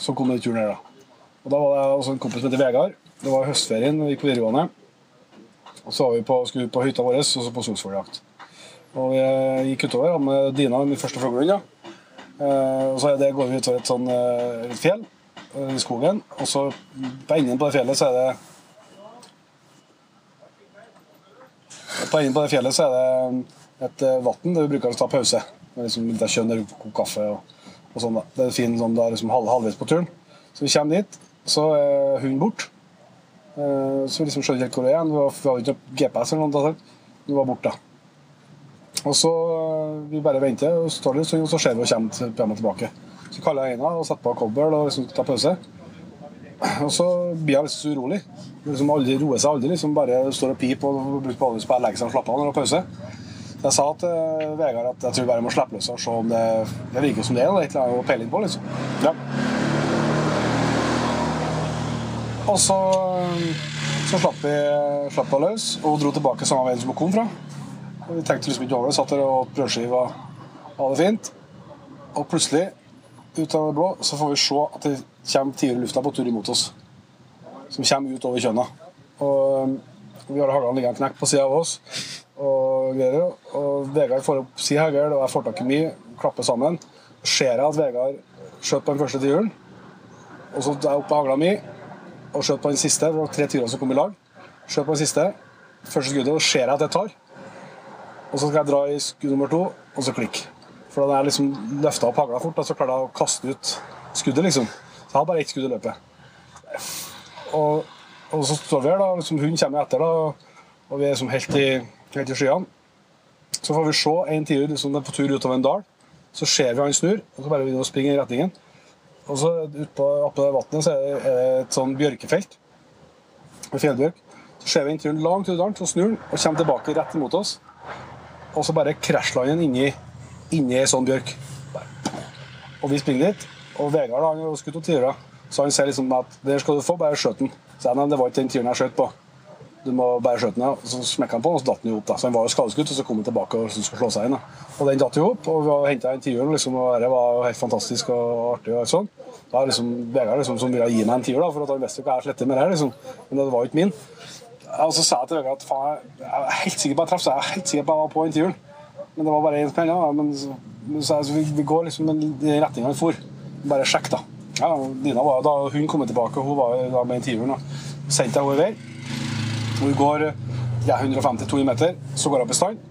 Så kom den turen her, da. Og Da var det også en kompis som heter Vegard. Det var høstferien, vi gikk på videregående. Og så var vi på, skulle vi på hytta vår og så på Solsfjorljakt. Og vi gikk utover med Dina, min første fuglehund. Ja. Eh, og så det, går vi utover et sånn eh, et fjell eh, i skogen. Og så på enden på det fjellet så er det På enden på det fjellet så er det et eh, vann der vi bruker å ta pause. Med liksom litt kjønn der vi kaffe og, og sånn. da. Det er fin sånn, da er liksom halv, halvveis på turen. Så vi kommer dit, så er hunden borte. Eh, Så vi liksom skjønner ikke hvor det er. Vi har ikke GPS eller noe. da. Den var borte. Og så eh, vi bare venter, og så står det og så ser vi og kommer tilbake. Så kaller jeg Eina og setter på kobbel og liksom tar pause. Og så blir jeg så urolig. Liksom aldri roer seg aldri. liksom Bare står og piper og bruker på å legge seg og slappe av når det er pause. Jeg sa til eh, Vegard at jeg tror bare jeg må slippe løs og se om det Det virker som det er noe, å peile inn på. liksom. Ja. Og så, så slapp vi slapp løs og dro tilbake samme veien som hun kom fra. Vi tenkte liksom ikke over det. Satt der og brødskiva hadde det fint. Og plutselig, ut av det blå, så får vi se at det kommer tiere lufta på tur imot oss. Som kommer ut over kjønna. Og um, vi har hagla liggende knekk på sida av oss. Og greier. Og Vegard får opp si hagl, og jeg får tak i mi, klapper sammen. Ser jeg at Vegard skjøt på den første tiuren. Og så er jeg opp på hagla mi og skjøt på den siste. Det var tre tiurer som kom i lag. Skjøt på den siste. Første skuddet, og ser jeg at jeg tar. Og så skal jeg dra i skudd nummer to, og så klikk. For da jeg liksom løfta opp hagla fort, og så klarte jeg å kaste ut skuddet, liksom. Så jeg har bare ett skudd i løpet. Og, og så står vi her, da. Liksom, hunden kommer etter, da. Og vi er liksom helt i, helt i skyene. Så får vi se en tiur liksom, på tur utover en dal. Så ser vi han snur, og så bare begynner vi å springe i retningen. Og så utpå oppå vannet så er det, et sånn bjørkefelt. Med fjellbjørk. Så ser vi en tiur langt ut dalen, så snur han og kommer tilbake rett imot oss. Og så bare krasjlander han inni, inni ei sånn bjørk. Og vi springer dit. Og Vegard han har skutt opp tiurer, så han sier liksom at der skal du få, bare skjøt den. Så jeg, nei, det var ikke den tiuren jeg skjøt på. Du må bare skjøte den. Så smekka han på, og så datt den jo opp. da. Så han var jo skadeskutt, og så kom han tilbake og skulle slå seg inn. da. Og den datt jo opp, og vi henta en tiur, liksom, og det var jo helt fantastisk og artig. og sånn. Da er liksom Vegard liksom, som ville gi meg en tiur, da, for at han visste jo hva jeg slettet med det her. liksom. Men det var jo ikke min. Og så sa jeg til Vegard at faen, jeg er helt sikker på at jeg traff, så jeg er helt sikker på at jeg var på den. Men det var bare én som ja. Men så, så, altså, vi, vi går liksom i retninga vi for. Bare sjekk, da. Ja, Nina var, da hun kom tilbake, hun var da med intervjueren. Sendte jeg henne i vei. Hun går ja, 150-200 meter, så går hun opp i stand.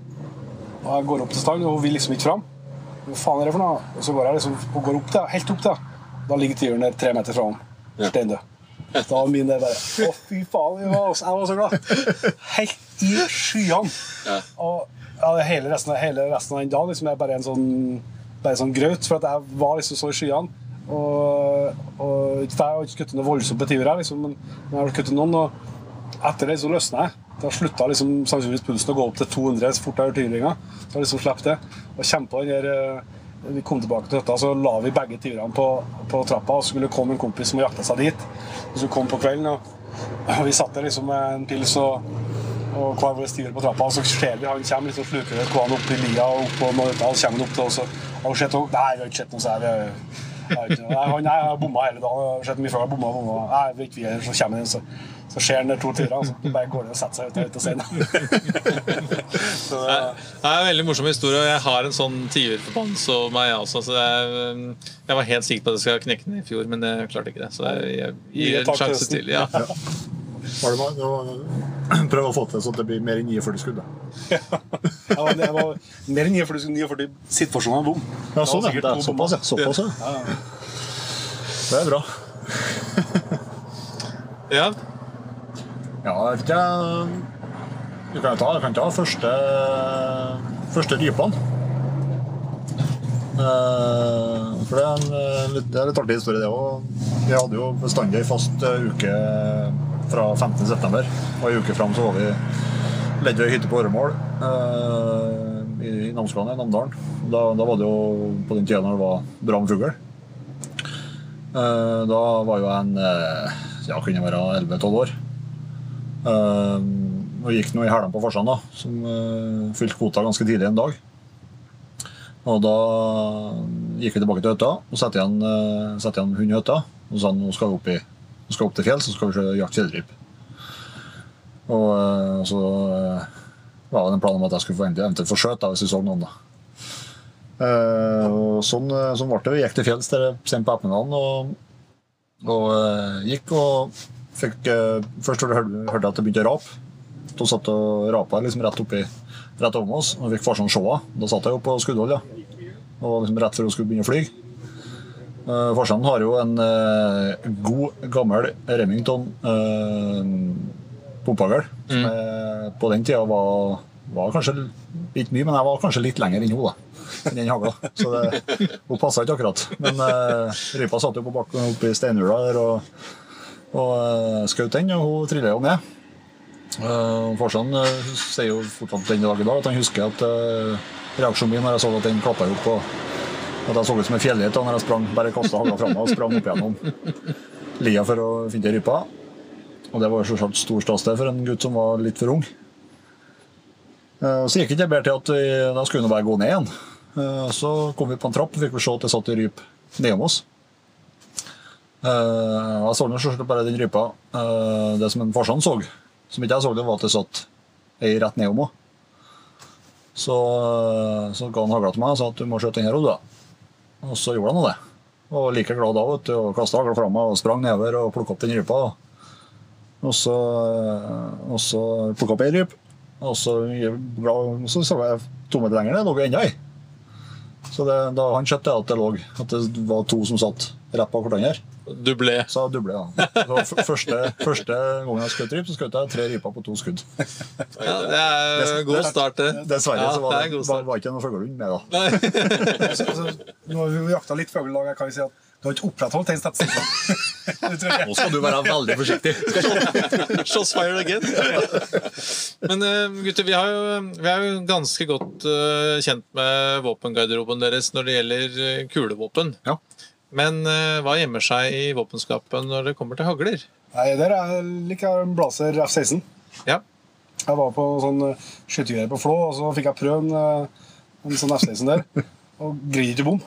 Og jeg går opp til stand, og hun vil liksom ikke fram. Hva faen er det for noe? Og så går jeg liksom, hun går opp til, helt opp til. Da ligger tiuren der tre meter fra henne. Steindød. Da var min der bare Å, fy faen, jeg var, jeg var så glad. Helt i skyene. Ja. Og ja, hele, resten, hele resten av den dagen liksom, er bare en sånn, bare sånn graut. For at jeg var liksom så i skyene. Og, og jeg har ikke kuttet noe voldsomt på tiur, liksom, men jeg har kuttet noen. Og etter det så løsna jeg. Da slutta liksom, sannsynligvis pulsen å gå opp til 200 så fort jeg hørte tyringa. Så jeg liksom slapp det. Og kjempa den der eh, Vi kom tilbake til hytta, så la vi begge tiurene på, på trappa. Og så skulle det komme en kompis som jakta seg dit. Og du kom på kvelden, og, og vi satt der liksom med en pils og og hver vår stiver på trappa, og så ser vi han kommer liksom sluker det gående opp i lia og opp på Norddal, kommer han opp til oss og har du sett noe? Nei, vi har ikke sett noe, så jeg, noe. Nei, han har bomma hele dagen, jeg har sett mye før, bomma, bomma. Nei, vi er ikke vi her, så kommer han, så, skjer den der to tyrer, så bare går ned og setter seg ut, ut og ser [laughs] så, Det er en veldig morsom historie, og jeg har en sånn tiurforbannelse over meg også. Så jeg, um, jeg var helt sikker på at jeg skulle knekke den i fjor, men jeg klarte ikke det. Så jeg, jeg gir en sjanse til. Ja. Var det bare, det [clears throat] prøv å få til så at det blir mer enn 49 skudd. da. ja, det var mer enn 49, 49 situasjoner bom. Ja, sånn, Det ja. Det er såpass, ja. Såpass, ja. Det er bra. Ja. Ja, jeg vet ikke Du kan ta, kan ta første, første rypene. Eh, For det er en eh, det er litt artig historie, det òg. Vi hadde jo bestandig ei fast eh, uke fra 15.9. Og ei uke fram så var vi ei hytte på Åremål i Namsskogan i Namdalen. Da, da var det jo på den tida når det var bra med fugl. Da var jo jeg en ja, kunne være 11-12 år. Eh, og gikk nå i hælene på Forsand, da, som eh, fylte kvota ganske tidlig en dag. Og da gikk vi tilbake til hytta og satte igjen, uh, igjen hund i hytta. Og sa nå skal vi opp, i, nå skal opp til fjells så skal vi jakte kjeldryp. Og uh, så uh, var det en plan om at jeg skulle egentlig eventuelt få skjøt hvis vi så noen. da. Eh, og sånn, eh, sånn ble det. Vi gikk til fjells sent på ettermiddagen og, og eh, gikk og fikk eh, Først hørte hørte at det begynte å rape. Da satt og rapa liksom rett oppi rett over oss. Og vi fikk farsan se henne. Da satt jeg jo på skuddhold. Ja. Og liksom rett før hun skulle begynne å fly. Uh, farsan har jo en uh, god, gammel Remington uh, pumpehagl. Som er, på den tida var, var kanskje ikke mye, men jeg var kanskje litt lenger enn henne. enn den hagla. Så det, hun passa ikke akkurat. Men uh, rypa satt jo på bakken oppe i steinhula der og, og uh, skjøt den, og hun trilla jo med. Uh, Farsan uh, sier jo fortsatt den dag i dag at han husker at uh, reaksjonen min når jeg så at den klappa opp og At jeg så ut som en fjellgeit når jeg sprang, bare kasta hagla fra meg og sprang opp gjennom lia for å finne rypa. Og det var jo selvsagt stor stas for en gutt som var litt for ung. Uh, så gikk det bedre til at vi, da skulle vi bare gå ned igjen. Så kom vi på en trapp og fikk vi se at det satt ei ryp nedom oss. Uh, jeg så nå selvsagt bare den rypa. Uh, det som en farsan så, som ikke jeg så, det var at det satt ei rett nedom henne. Så, så ga han hagla til meg og sa at du må skjøte den her, du. Og så gjorde han det. Og like glad da, vet du, og kasta hagla fra meg og sprang nedover og plukka opp den rypa. Og så, og så plukka opp ei ryp. Og så, så så jeg to meter lenger ned, det enda ei. Så det, da han skjønte at det lå at det var to som satt rett bak hverandre. Du ble Så jeg duble, ja. Så første, første gang jeg skjøt ryp, så skjøt jeg tre ryper på to skudd. ja, Det er en god start, det. Dessverre Ja, så var det det, var, var ikke noe fuglehund med, da. Nei. [laughs] Nå har vi jakta litt fugl, jeg kan vi si at du har ikke opprettholdt den statistikken. [laughs] Nå skal du være veldig forsiktig. [laughs] Shots fired again. Men eh, gutter, vi, har jo, vi er jo ganske godt eh, kjent med våpengarderoben deres når det gjelder eh, kulevåpen. Ja. Men hva gjemmer seg i våpenskapet når det kommer til hagler? Nei, der er liker en Blazer F-16. Ja. Jeg var på sånn skyttergreier på Flå, og så fikk jeg prøve en, en sånn F-16 der. Og greide ikke bom.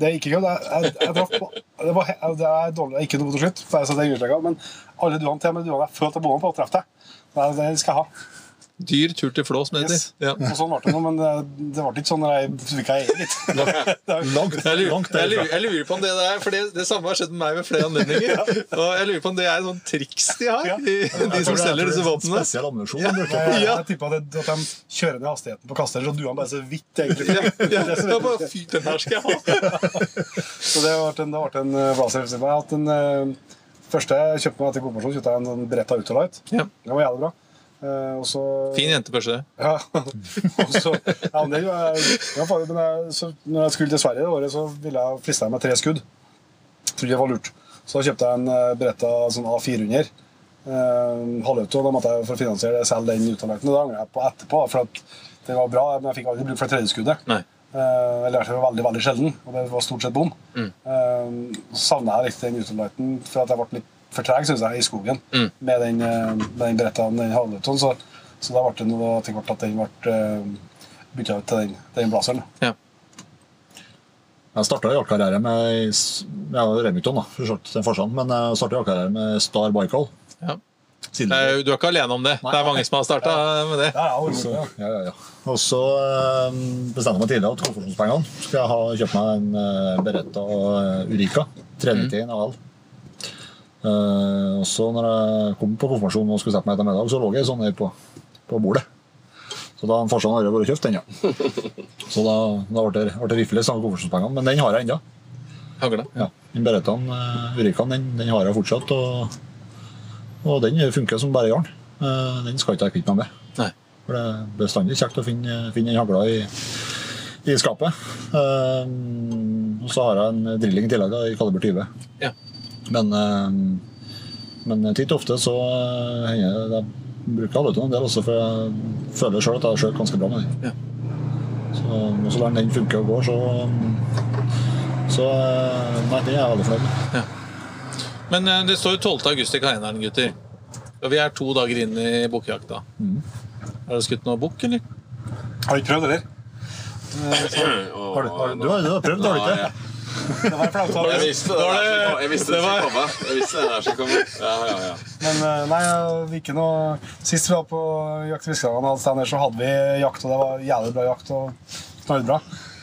Det er ikke. Jeg, jeg, jeg traff på Det, var, det er dårlig, det er ikke noe mot å slutte, for jeg setter understreket, men alle duene til med duene jeg følte jeg bomma på, traff deg. Det, det skal jeg ha. Dyr tur til Flå, som det Yes. Ja. Og sånn ble det nå, men det, det ble ikke sånn når jeg fikk jeg eie litt. Langt, Jeg lurer, langt jeg, lurer, jeg lurer på om det der For det, det samme har skjedd med meg ved flere anledninger. [laughs] Og jeg lurer på om det er sånn triks de har, Ja. de, de som selger disse våpnene. Spesiell ammunisjon. Ja. de bruker. Jeg, Ja. jeg tipper at, at de kjører ned hastigheten på kasteren, så duene bare så vidt egentlig. Ja, ja. Bare, Fy, den her skal jeg ha! [laughs] Så det ble en, det ble en eh, Blazer F-16. Jeg har hatt en eh, første jeg kjøpte meg etter konfirmasjon, kjøpte jeg en sånn Beretta Ultralight. Ja. Den var jævlig bra. Eh, og så Fin jentebørse. Ja. [laughs] og ja, men det, ja, men jeg, så, når jeg skulle til Sverige det året, så ville jeg friste meg tre skudd. Trodde det var lurt. Så da kjøpte jeg en eh, Beretta sånn A400. Uh, halvauto. Da måtte jeg for å finansiere det selge den. Og det angrer jeg på etterpå, for den var bra, men jeg fikk aldri bruk for det tredje skuddet. Nei. Uh, eller i veldig veldig sjelden, og det var stort sett bom. Mm. Uh, savna jeg litt den Ultralighten, for at jeg ble litt for treg synes jeg, i skogen Mm. med den, uh, med den Berettaen, den halvautoen. Så, så da ble det noe etter hvert at den ble uh, bytta ut til den, den Blazeren. Ja. Jeg starta jaktkarriere med ja, Remington, da, for så den farsan, men jeg starta jaktkarriere med Star Baikal. Ja. Du er ikke alene om det. Det er mange som har starta med det. Ja, ja, Så, ja. ja, ja, ja. Og så eh, bestemte jeg meg tidligere at konfirmasjonspengene skal jeg ha kjøpt meg en eh, Beretta eh, Urika 391 AL. Eh, og så når jeg kom på konfirmasjonen og skulle sette meg etter middag, så lå jeg sånn her på, på bordet. Så da farsan har vært kjøpt den, ja. [laughs] Så da, da ble det, ble det rifle samme konfirmasjonspengene, men den har jeg ennå. Hagla. Ja. Den Berettaen, uh, Urikaen, den, den har jeg fortsatt. Og, og den funker som bare jarn. Uh, den skal ikke jeg kvitte meg med. Nei. For det er bestandig kjekt å finne, finne den hagla i, i skapet. Uh, og så har jeg en drilling i tillegg i kaliber 20. Ja. Men, eh, men titt og ofte så eh, hender det jeg bruker halvautoen en del også, for jeg føler sjøl at jeg har skjøt ganske bra med dem. Ja. Så, når så lenge den funker og går, så Så eh, Nei, det er jeg veldig fornøyd med. Men eh, det står jo 12. august i kalenderen, gutter. Og vi er to dager inn i bukkjakta. Har dere skutt noe bukk, eller? Har du ikke prøvd, eller? Har du, har, du, har, du har prøvd, har du Ja, ikke? Det var av Jeg visste det der. Jeg visste det det var- skulle komme. Jeg visste det der skulle komme. Ja, ja, ja. Men eh, nei, vi ikke noe Sist vi var på Jakt stand så hadde vi jakt, og det var jævlig bra jakt. og knallbra.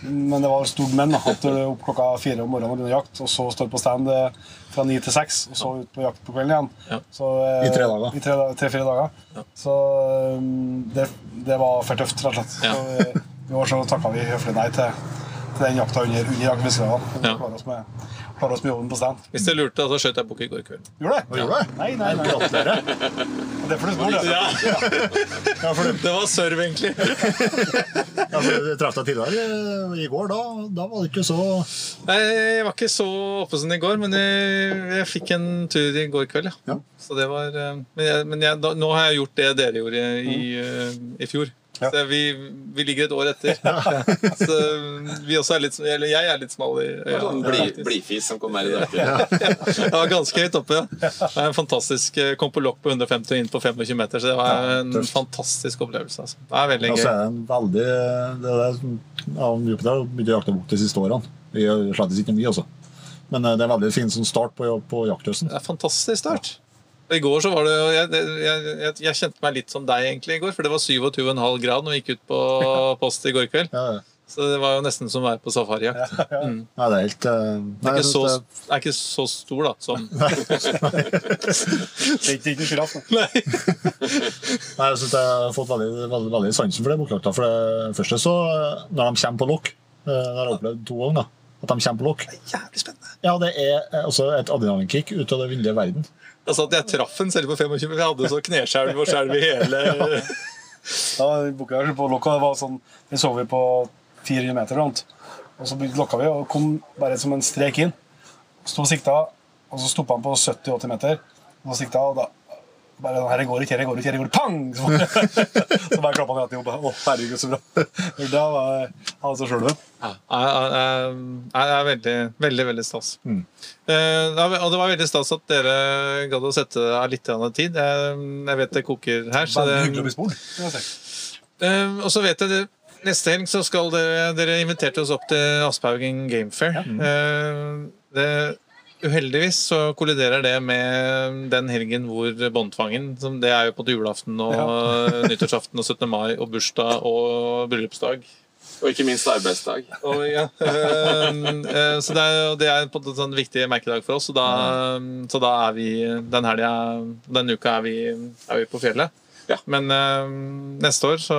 Men det var stort menn. da, At du opp klokka fire om morgenen og begynner jakt, og så står på stand eh, fra ni til seks, og så ut på jakt på kvelden igjen. Ja. Så, eh, I tre dager. I tre- tre-fire dager. Så det, det var for tøft, rett og slett. Ja. Så, I år så takka vi høflig nei til, til den jakta under, under Jakt. Ja. Klarer oss med, klarer oss med jobben på stand. Hvis dere lurte, så skjøt jeg bukk i går kveld. Gjorde det? Ja. gjorde? Nei, nei, nei. Gratulerer. Det er for du spør, det. Ja, [laughs] Ja, for du, det var serv, egentlig. [laughs] ja, for du traff deg tidligere eh, i går. Da, da var det ikke så Nei, Jeg var ikke så oppe som i går, men jeg, jeg fikk en tur i går kveld. Ja. Ja. Så det var, eh, men jeg, men jeg, da, nå har jeg gjort det dere gjorde i, i, i fjor. Ja. Så vi, vi ligger et år etter. [laughs] Så vi også er litt, eller jeg er litt smal i øya. Sånn bli, blidfis som kom her i dag. [laughs] Ja. Ganske høyt oppe. Ja. Det er en fantastisk, eh, Kom på lokk på 150 og inn på 25 meter, så det var en ja, fantastisk opplevelse. Altså. Det er veldig gøy. er det veldig det er det som- ja, Jupiter har begynt å jakte bort de siste årene. Vi har slett ikke mye, altså. Men eh, det er en veldig fin sånn start på, på jakthøsten. Det er fantastisk start. I går så var det jeg, jeg, jeg, jeg kjente meg litt som deg egentlig i går, for det var 27,5 grad når vi gikk ut på [laughs] post i går kveld. Ja, ja. Så det var jo nesten som å være på safarijakt. Mm. Ja, det er helt eh, Det nei, er ikke så, det- er ikke så stor, da, som [laughs] Det er ikke sjiraff. da. Nei. Nei, jeg synes jeg har fått veldig, veldig, veldig sansen for det da. For det første så, når de kommer på lokk eh, Det har jeg opplevd to ganger. da, At de kommer på lokk. Jævlig spennende. Ja, det er eh, også et adrenalinkick ut av det ville verden. Altså at jeg traff en selv på 25, for jeg hadde så kneskjelv og skjelv i hele [laughs] Da boka jeg på lokka, det var sånn, Vi så vi på 400 meter rundt. Og så lokka vi og kom bare som en strek inn. Sto og sikta, og så stoppa han på 70-80 meter. Og så sikta, og da bare sånn, her går ikke, her går ikke, her går ut, pang! Så bare, [laughs] så bare klappa han i hodet. Å, herregud, så bra. Da var han seg sjøl. Ja, jeg, er veldig, veldig veldig stas. Mm. Eh, og det var veldig stas at dere gadd å sette av litt tid. Jeg, jeg vet det koker her. Så det. Eh, og så vet jeg det, Neste helg så skal dere Dere inviterte oss opp til Asphaugen Game Fair. Eh, det, uheldigvis så kolliderer det med den helgen hvor Båndtvangen som Det er jo på julaften og [laughs] nyttårsaften og 17. mai og bursdag og bryllupsdag. Og ikke minst arbeidsdag. Og, ja, eh, eh, så det er, det er på en sånn viktig merkedag for oss. Og da, så da er vi den helga Denne uka er vi, er vi på fjellet. Ja. Men eh, neste år så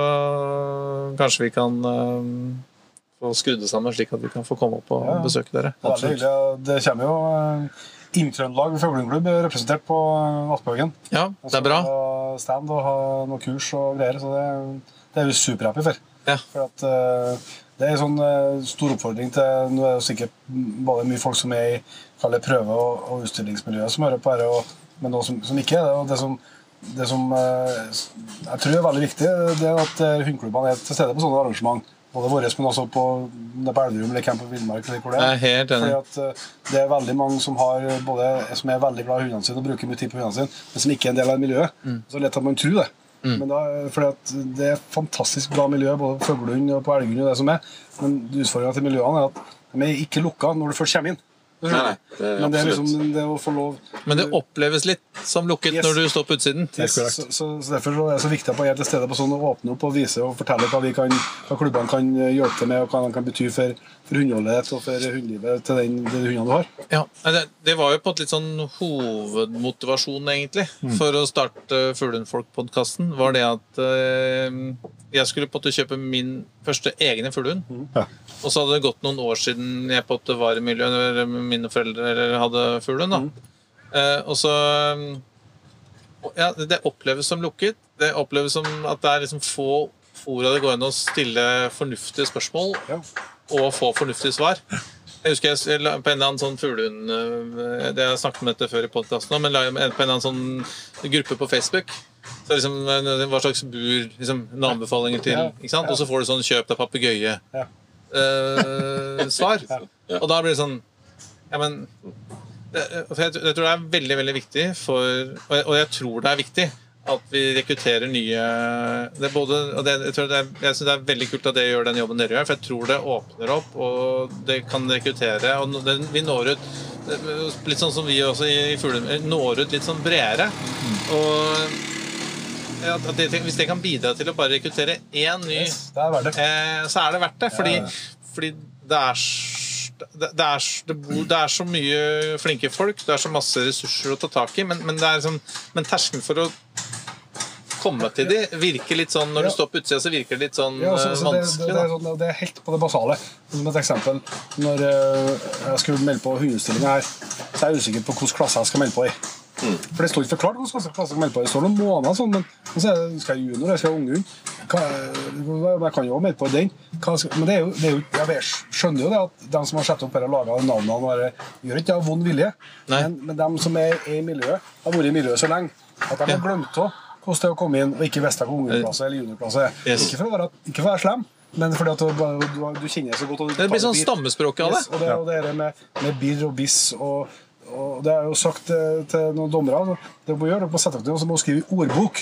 kanskje vi kan eh, få skrudd det sammen slik at vi kan få komme opp og Ja. besøke dere. Det er og Det kommer jo inntrøndelag Inn-Trøndelag fugleklubb er representert på eh, Ja, det er bra. Og stand og ha noe kurs og greier. Så det, det er vi superhappy for. Ja. For at eh, Det er en sånn eh, stor oppfordring til Nå er det sikkert både mye folk som er i prøve- og, og utstillingsmiljøet som hører på dette, og, men noe som, som ikke er det. Og det som, det som eh, jeg tror er veldig viktig, det er at eh, hundeklubbene er til stede på sånne arrangement. Både våre, men også på, det på Elverum eller Camp på Villmark. det fordi at eh, Det er veldig mange som, har både, som er veldig glad i hundene sine og bruker mye tid på hundene sine, men som ikke er en del av miljøet. Mm. Så lett at man tror det. Men da, fordi at Det er fantastisk bra miljø både på fuglehund og på elghund. og det som er. Men utfordringa til miljøene er at de er ikke lukka når du først kommer inn. Nei, nei, det er Men det er liksom det å få lov Men det oppleves litt som lukket Yes. når du står på utsiden. Yes, så, så, så Derfor så er det så viktig at jeg er til stede på sånn å åpne opp og vise og fortelle hva, vi kan, hva klubbene kan hjelpe til med, og hva de kan bety for, for hundeholdet og for hundelivet til den, de hundene du har. Ja, det, det var jo på en litt sånn hovedmotivasjon, egentlig, Mm. for å starte Fuglehundfolk-podkasten. Var det at eh, jeg skulle på en måte kjøpe min første egne fuglehund. Mm. Ja. Og så hadde det gått noen år siden jeg på en måte var i miljøet, der mine foreldre hadde fuglehund. da. Mm. Eh, og så eh, Ja, det oppleves som lukket. Det oppleves som at det er liksom få fora det går an å stille fornuftige spørsmål Ja. Og få fornuftige svar. Jeg husker jeg på en eller annen sånn fuglehund eh, Det har jeg snakket om dette før i podkasten, men på en eller annen sånn gruppe på Facebook. Så liksom, eh, hva slags bur liksom, anbefalinger til. Ikke sant? Og så får du sånn 'kjøp deg papegøye'-svar. eh, svar. Og da blir det sånn Ja, men jeg, jeg tror det er veldig veldig viktig for Og jeg, og jeg tror det er viktig at vi rekrutterer nye det både, og det, jeg, tror det er, jeg synes det er veldig kult at dere gjør den jobben dere gjør, for jeg tror det åpner opp, og det kan rekruttere. Og det, vi når ut litt sånn som vi også i, i Fuglen når ut litt sånn bredere. Og ja, at det, hvis det kan bidra til å bare rekruttere én ny Yes, er eh, så er det verdt det. Fordi, Ja, fordi det er det, det, er, det, bor, det er så mye flinke folk, det er så masse ressurser å ta tak i, men, men, det er sånn, men terskelen for å komme til de virker litt sånn Når du står på utsida, så virker det litt sånn Ja, så, eh, så det, det, vanskelig. det, da. er sånn, det er helt på det basale. Som et eksempel, når eh, jeg skulle melde på hundestillinga her, så er jeg usikker på hvilken klasse jeg skal melde på i. For det står ikke forklart hvilken klasse jeg skal melde på i. Det står noen måneder sånn, men så det, skal jeg junior, jeg skal unghund. Hva- Jeg kan jo også melde på i den. Men det er jo, det er jo, jeg skjønner jo det at de som har satt opp her og laga navnene, bare, gjør ikke det av vond vilje. Men, men de som er, er i miljøet, har vært i miljøet så lenge at de har glemt av hvordan det å komme inn og ikke visste hva ungdomsklasse eller juniorklasse. Yes. Ikke for å være, ikke for å være slem, men fordi at du, du, du kjenner så godt. Det blir sånn stammespråk av det. Yes, og det, og det med, med birr og biss og, og det er jo sagt eh, til noen dommere at det må gjøre, det må sette opp og så må du skrive i ordbok.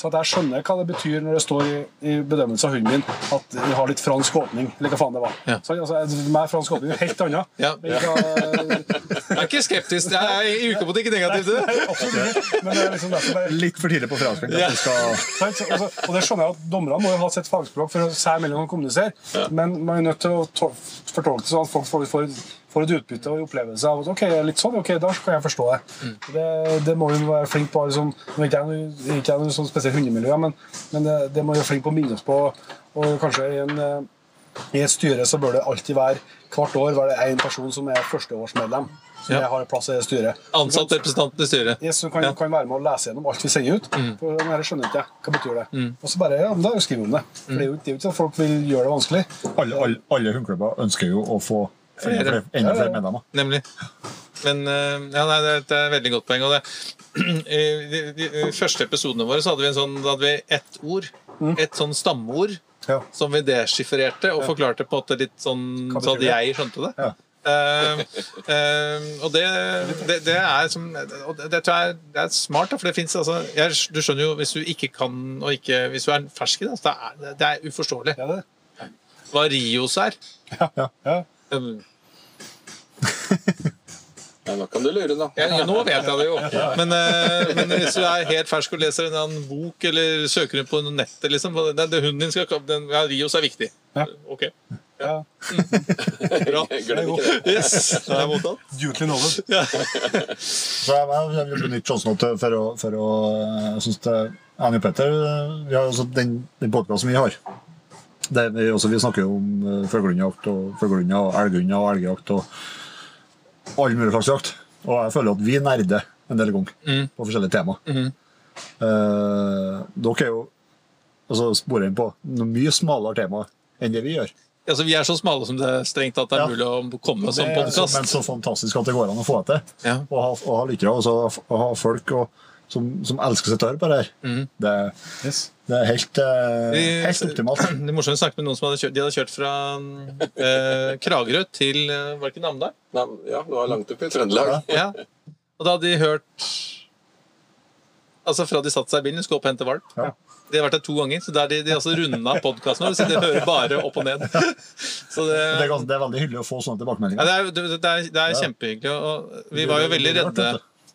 Så at jeg skjønner hva det betyr når det står i, i bedømmelse av hunden min at vi har litt fransk åpning. Eller hva faen det var. Ja. Så, altså, med fransk åpning er helt annet. Ja. Jeg, Jeg er ikke skeptisk. Jeg er i utgangspunktet ikke negativ til det. absolutt ikke. Men det er liksom derfor Litt for tidlig på fransk. Ja. skal- Så- altså, og det skjønner jeg at Dommerne må jo ha sitt fagspråk for å seg mellom å kommunisere, men man er nødt til å fortolke det sånn at folk får, får, et utbytte og en opplevelse av at ok, litt sånn, ok, da kan jeg forstå det. Det, det må vi være flinke på. Liksom, nå er ikke jeg noe- ikke jeg noe sånn spesielt hundemiljø, men, men det, det må vi være flinke på å minne oss på. Og kanskje i, en, eh, i et styre så bør det alltid være hvert år være det én person som er førsteårsmedlem. Som Ja. har plass i det styret. Ansatt representant i styret. Yes, som kan, Ja. kan være med å lese gjennom alt vi sender ut. For det her skjønner ikke jeg. Hva betyr det? Og så bare, ja, men da skriver vi om det. For det er jo det er jo ikke at folk vil gjøre det vanskelig. Alle, alle, alle hundeklubber ønsker jo å få enda Flere. enda flere medlemmer. Nemlig. Men eh, ja, nei, det, er- det et veldig godt poeng. Og det, [clears throat] I de, de, de første episodene våre så hadde vi, en sånn, hadde vi ett ord. Et sånn stammeord Ja. som vi deschiffrerte og forklarte på en måte litt sånn så at jeg skjønte det. Ja. Uh, uh, og det, det, det er som og det, det tror jeg det er smart, da, for det fins altså jeg, Du skjønner jo, hvis du ikke kan og ikke Hvis du er fersk i det, så er det, det er uforståelig. Ja, det. Hva Rios er. Ja. Um, [laughs] Ja, nå kan du lure, da. Ja, ja, nå vet jeg det jo. Men, eh, men hvis du er helt fersk og leser en annen bok eller søker på nettet liksom, det, det, Hunden din skal den, ja, Rios er viktig. Ja. Ok. Ja. [laughs] Bra. Glem ikke det. Yes, det er mottatt. Duty knowledge. [laughs] Så jeg, vil benytte sjansen for å, for å Jeg syns og Petter eh, vi har også Den, den podkasten vi har det, vi, også, vi snakker jo om fuglehundjakt og fuglehunder og elghund og elgjakt og all mulig slags jakt. Og jeg føler at vi nerder en del ganger Mm. på forskjellige tema. Mhm. Eh, dere er jo altså, sporer inn på noe mye smalere tema enn det vi gjør. Altså, vi er så smale som det er strengt tatt er Ja. mulig å komme som Det så, men så fantastisk at det går an å få det til. Ja. Og ha, og ha lyttere og så å ha folk og, som, som elsker sitt høre på det her. Mm. Det, Yes. det er helt, eh, Vi- helt optimalt. [clears throat] Det er morsomt å snakke med noen som hadde kjørt, de hadde kjørt fra eh, Kragerø til eh, Var det ikke Namdal? Ja, det var langt oppe i Trøndelag. Ja. Og da hadde de hørt Altså fra de satte seg i bilen, skulle opp og hente valp. Ja. De har vært der to ganger, så der de, de altså runda podkasten. Så de hører bare opp og ned. [laughs] Så det, Det er, det er veldig hyggelig å få sånne ja, tilbakemeldinger. det, er, det, er, det er Ja. kjempehyggelig. Og vi var jo veldig redde.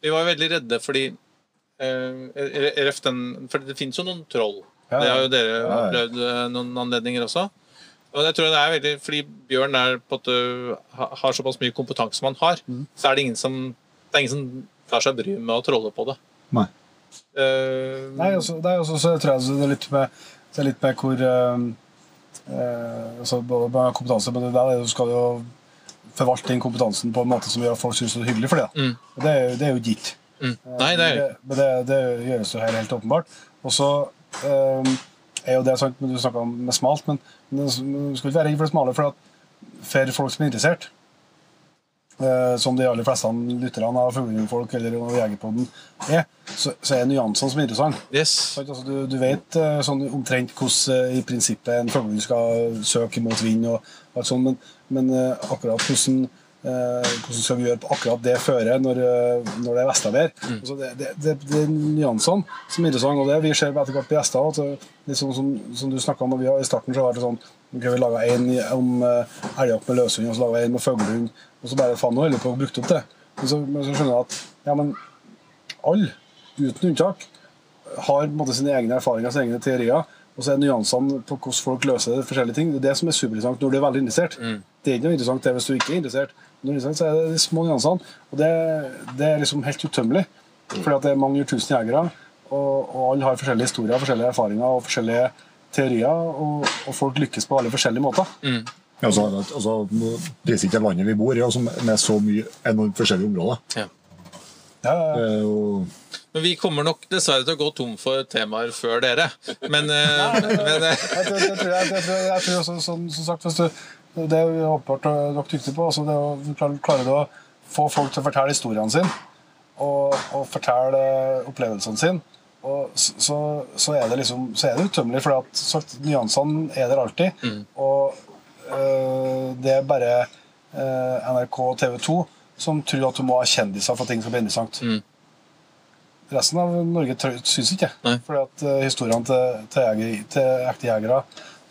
Vi var jo veldig redde fordi eh, ref den, For det finnes jo noen troll. Ja, Det har jo dere Ja, opplevd eh, noen anledninger også. Og jeg tror det er veldig, Fordi Bjørn er på at du har såpass mye kompetanse som han har, Mm. så er det ingen som det er ingen som tar seg bryet med å trolle på det. Nei. Uh, Nei, også, det er også, så tror jeg altså, det er litt med, det er litt med hvor uh, uh, altså, Både med kompetanse, men det der er du skal jo forvalte den kompetansen på en måte som gjør at folk syns det er hyggelig for det. Mm. Det, er, det er jo gitt. Mm. Nei, det er men det, det gjøres jo her helt åpenbart. Og så eh, er jo det men du snakka om med smalt, men, du skal ikke være redd for det smale, for at for folk som er interessert eh, som de aller fleste lytterne av Fuglehundfolk eller Jegerpodden er, så, så er nyansene som er interessante. Yes. Altså, du, du vet eh, sånn omtrent hvordan eh, i prinsippet en fuglehund skal søke mot vind, og alt sånt, men, men eh, akkurat hvordan eh, hvordan skal vi gjøre på akkurat det føret når, eh, når det er vestavær. Mm. det, det, det, det er nyansene som er interessante, og det vi ser etter hvert på gjester. At, det litt sånn som, som du snakket om, har, I starten så har det sånn okay, Vi laga i- om uh, elgjakt med løshund, og så laga vi en med fuglehund. Og så bare faen, nå holder vi på å bruke opp det. Men så, men så skjønner jeg at ja, men alle, uten unntak, har på en måte sine egne erfaringer sine egne teorier. Og så er nyansene på hvordan folk løser det, forskjellige ting. Det er det som er superinteressant når du er veldig interessert. Det er ikke noe interessant det hvis du ikke er interessert. Når du er interessert, så er det de små nyansene. Og det, det er liksom helt utømmelig. Fordi at det er mange tusen jegere, og, og alle har forskjellige historier, forskjellige erfaringer og forskjellige teorier. Og, og folk lykkes på alle forskjellige måter. Altså, altså, det er ikke landet vi bor i, altså, med så mye enormt forskjellige områder. Ja. Ja, ja, ja. Det er Men vi kommer nok dessverre til å gå tom for temaer før dere. Men, eh, men eh, Jeg tror, også, som, som sagt, hvis du, det er jo åpenbart øh, dere dyktige på. Altså det å, klarer, klarer du å få folk til å fortelle historiene sine og, og fortelle opplevelsene sine, og så, så er det liksom så er det utømmelig, for at, sagt, nyansene er der alltid. Og øh, det er bare øh, NRK og TV 2 som tror at du må ha kjendiser for at ting skal bli interessant. Resten av Norge syns ikke det. Fordi at uh, historiene til, til, jeger, til ekte jegere,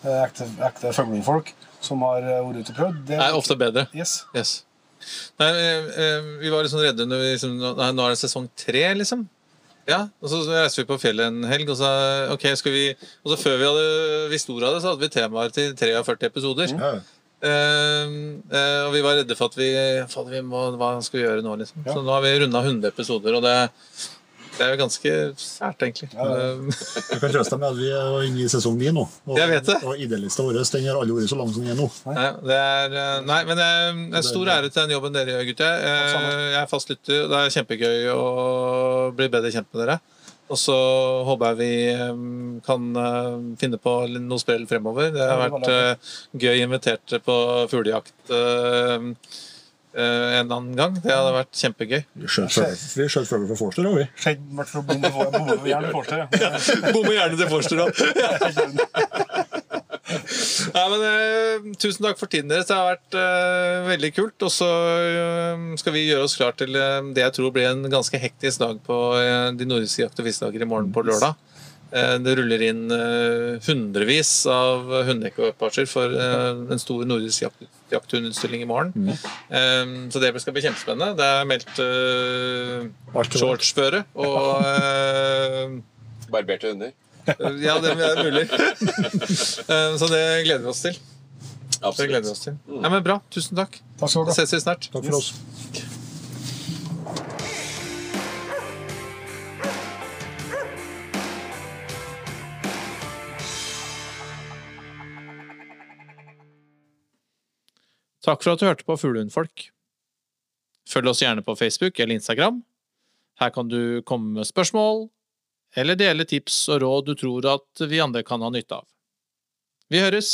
eh, ekte, ekte fuglingfolk som har eh, vært ute og prøvd, det er ofte bedre. Yes. Yes. Nei, eh, eh, vi var sånn redde når vi liksom, nei, Nå er det sesong tre, liksom. Ja, og så reiste vi på fjellet en helg, og så, ok, skal vi, og så før vi hadde visst ordet av det, så hadde vi temaer til 43 episoder. ja. Eh, eh, og vi var redde for at vi, faen, vi må, Hva skal vi gjøre nå, liksom? Så nå har vi runda 100 episoder, og det, det er jo ganske sært, egentlig. Eh, Jeg [laughs] kan trøste deg med at vi er inne i sesong 9 nå. Og, Jeg vet det. Og ID-lista vår den har aldri vært så lang som den er nå. Nei, det er, eh, nei, men det er stor ære til den jobben dere gjør, gutter. Eh, Jeg er fast lytter. Det er kjempegøy å bli bedre kjent med dere. Og så håper jeg vi eh, kan eh, finne på noe sprell fremover. Det har Ja, vært eh, gøy invitert på fuglejakt En eller en annen gang. Det hadde vært kjempegøy. Vi skjøt fugler- fra Forster, òg, vi. I hvert fall Forster, ja. [laughs] Bommer gjerne til Forster òg. [laughs] Nei, men, uh, tusen takk for tiden deres. Det har vært uh, veldig kult. Og så uh, skal vi gjøre oss klar til det jeg tror blir en ganske hektisk dag på de nordiske jakt- og fiskedager i morgen på lørdag. Eh, det ruller inn hundrevis av hundeekvipasjer for en stor nordisk jakt, jakthundutstilling i morgen. Eh, så det skal bli kjempespennende. Det er meldt uh, shortsføre og Barberte hunder. Ja, det er mulig. Eh, Så det gleder vi oss til. Det gleder vi oss til. Ja, men Bra. Tusen takk. Takk skal du ha. ses vi snart. Takk for oss. Takk for at du hørte på Fuglehundfolk. Følg oss gjerne på Facebook eller Instagram. Her kan du komme med spørsmål, eller dele tips og råd du tror at vi andre kan ha nytte av. Vi høres!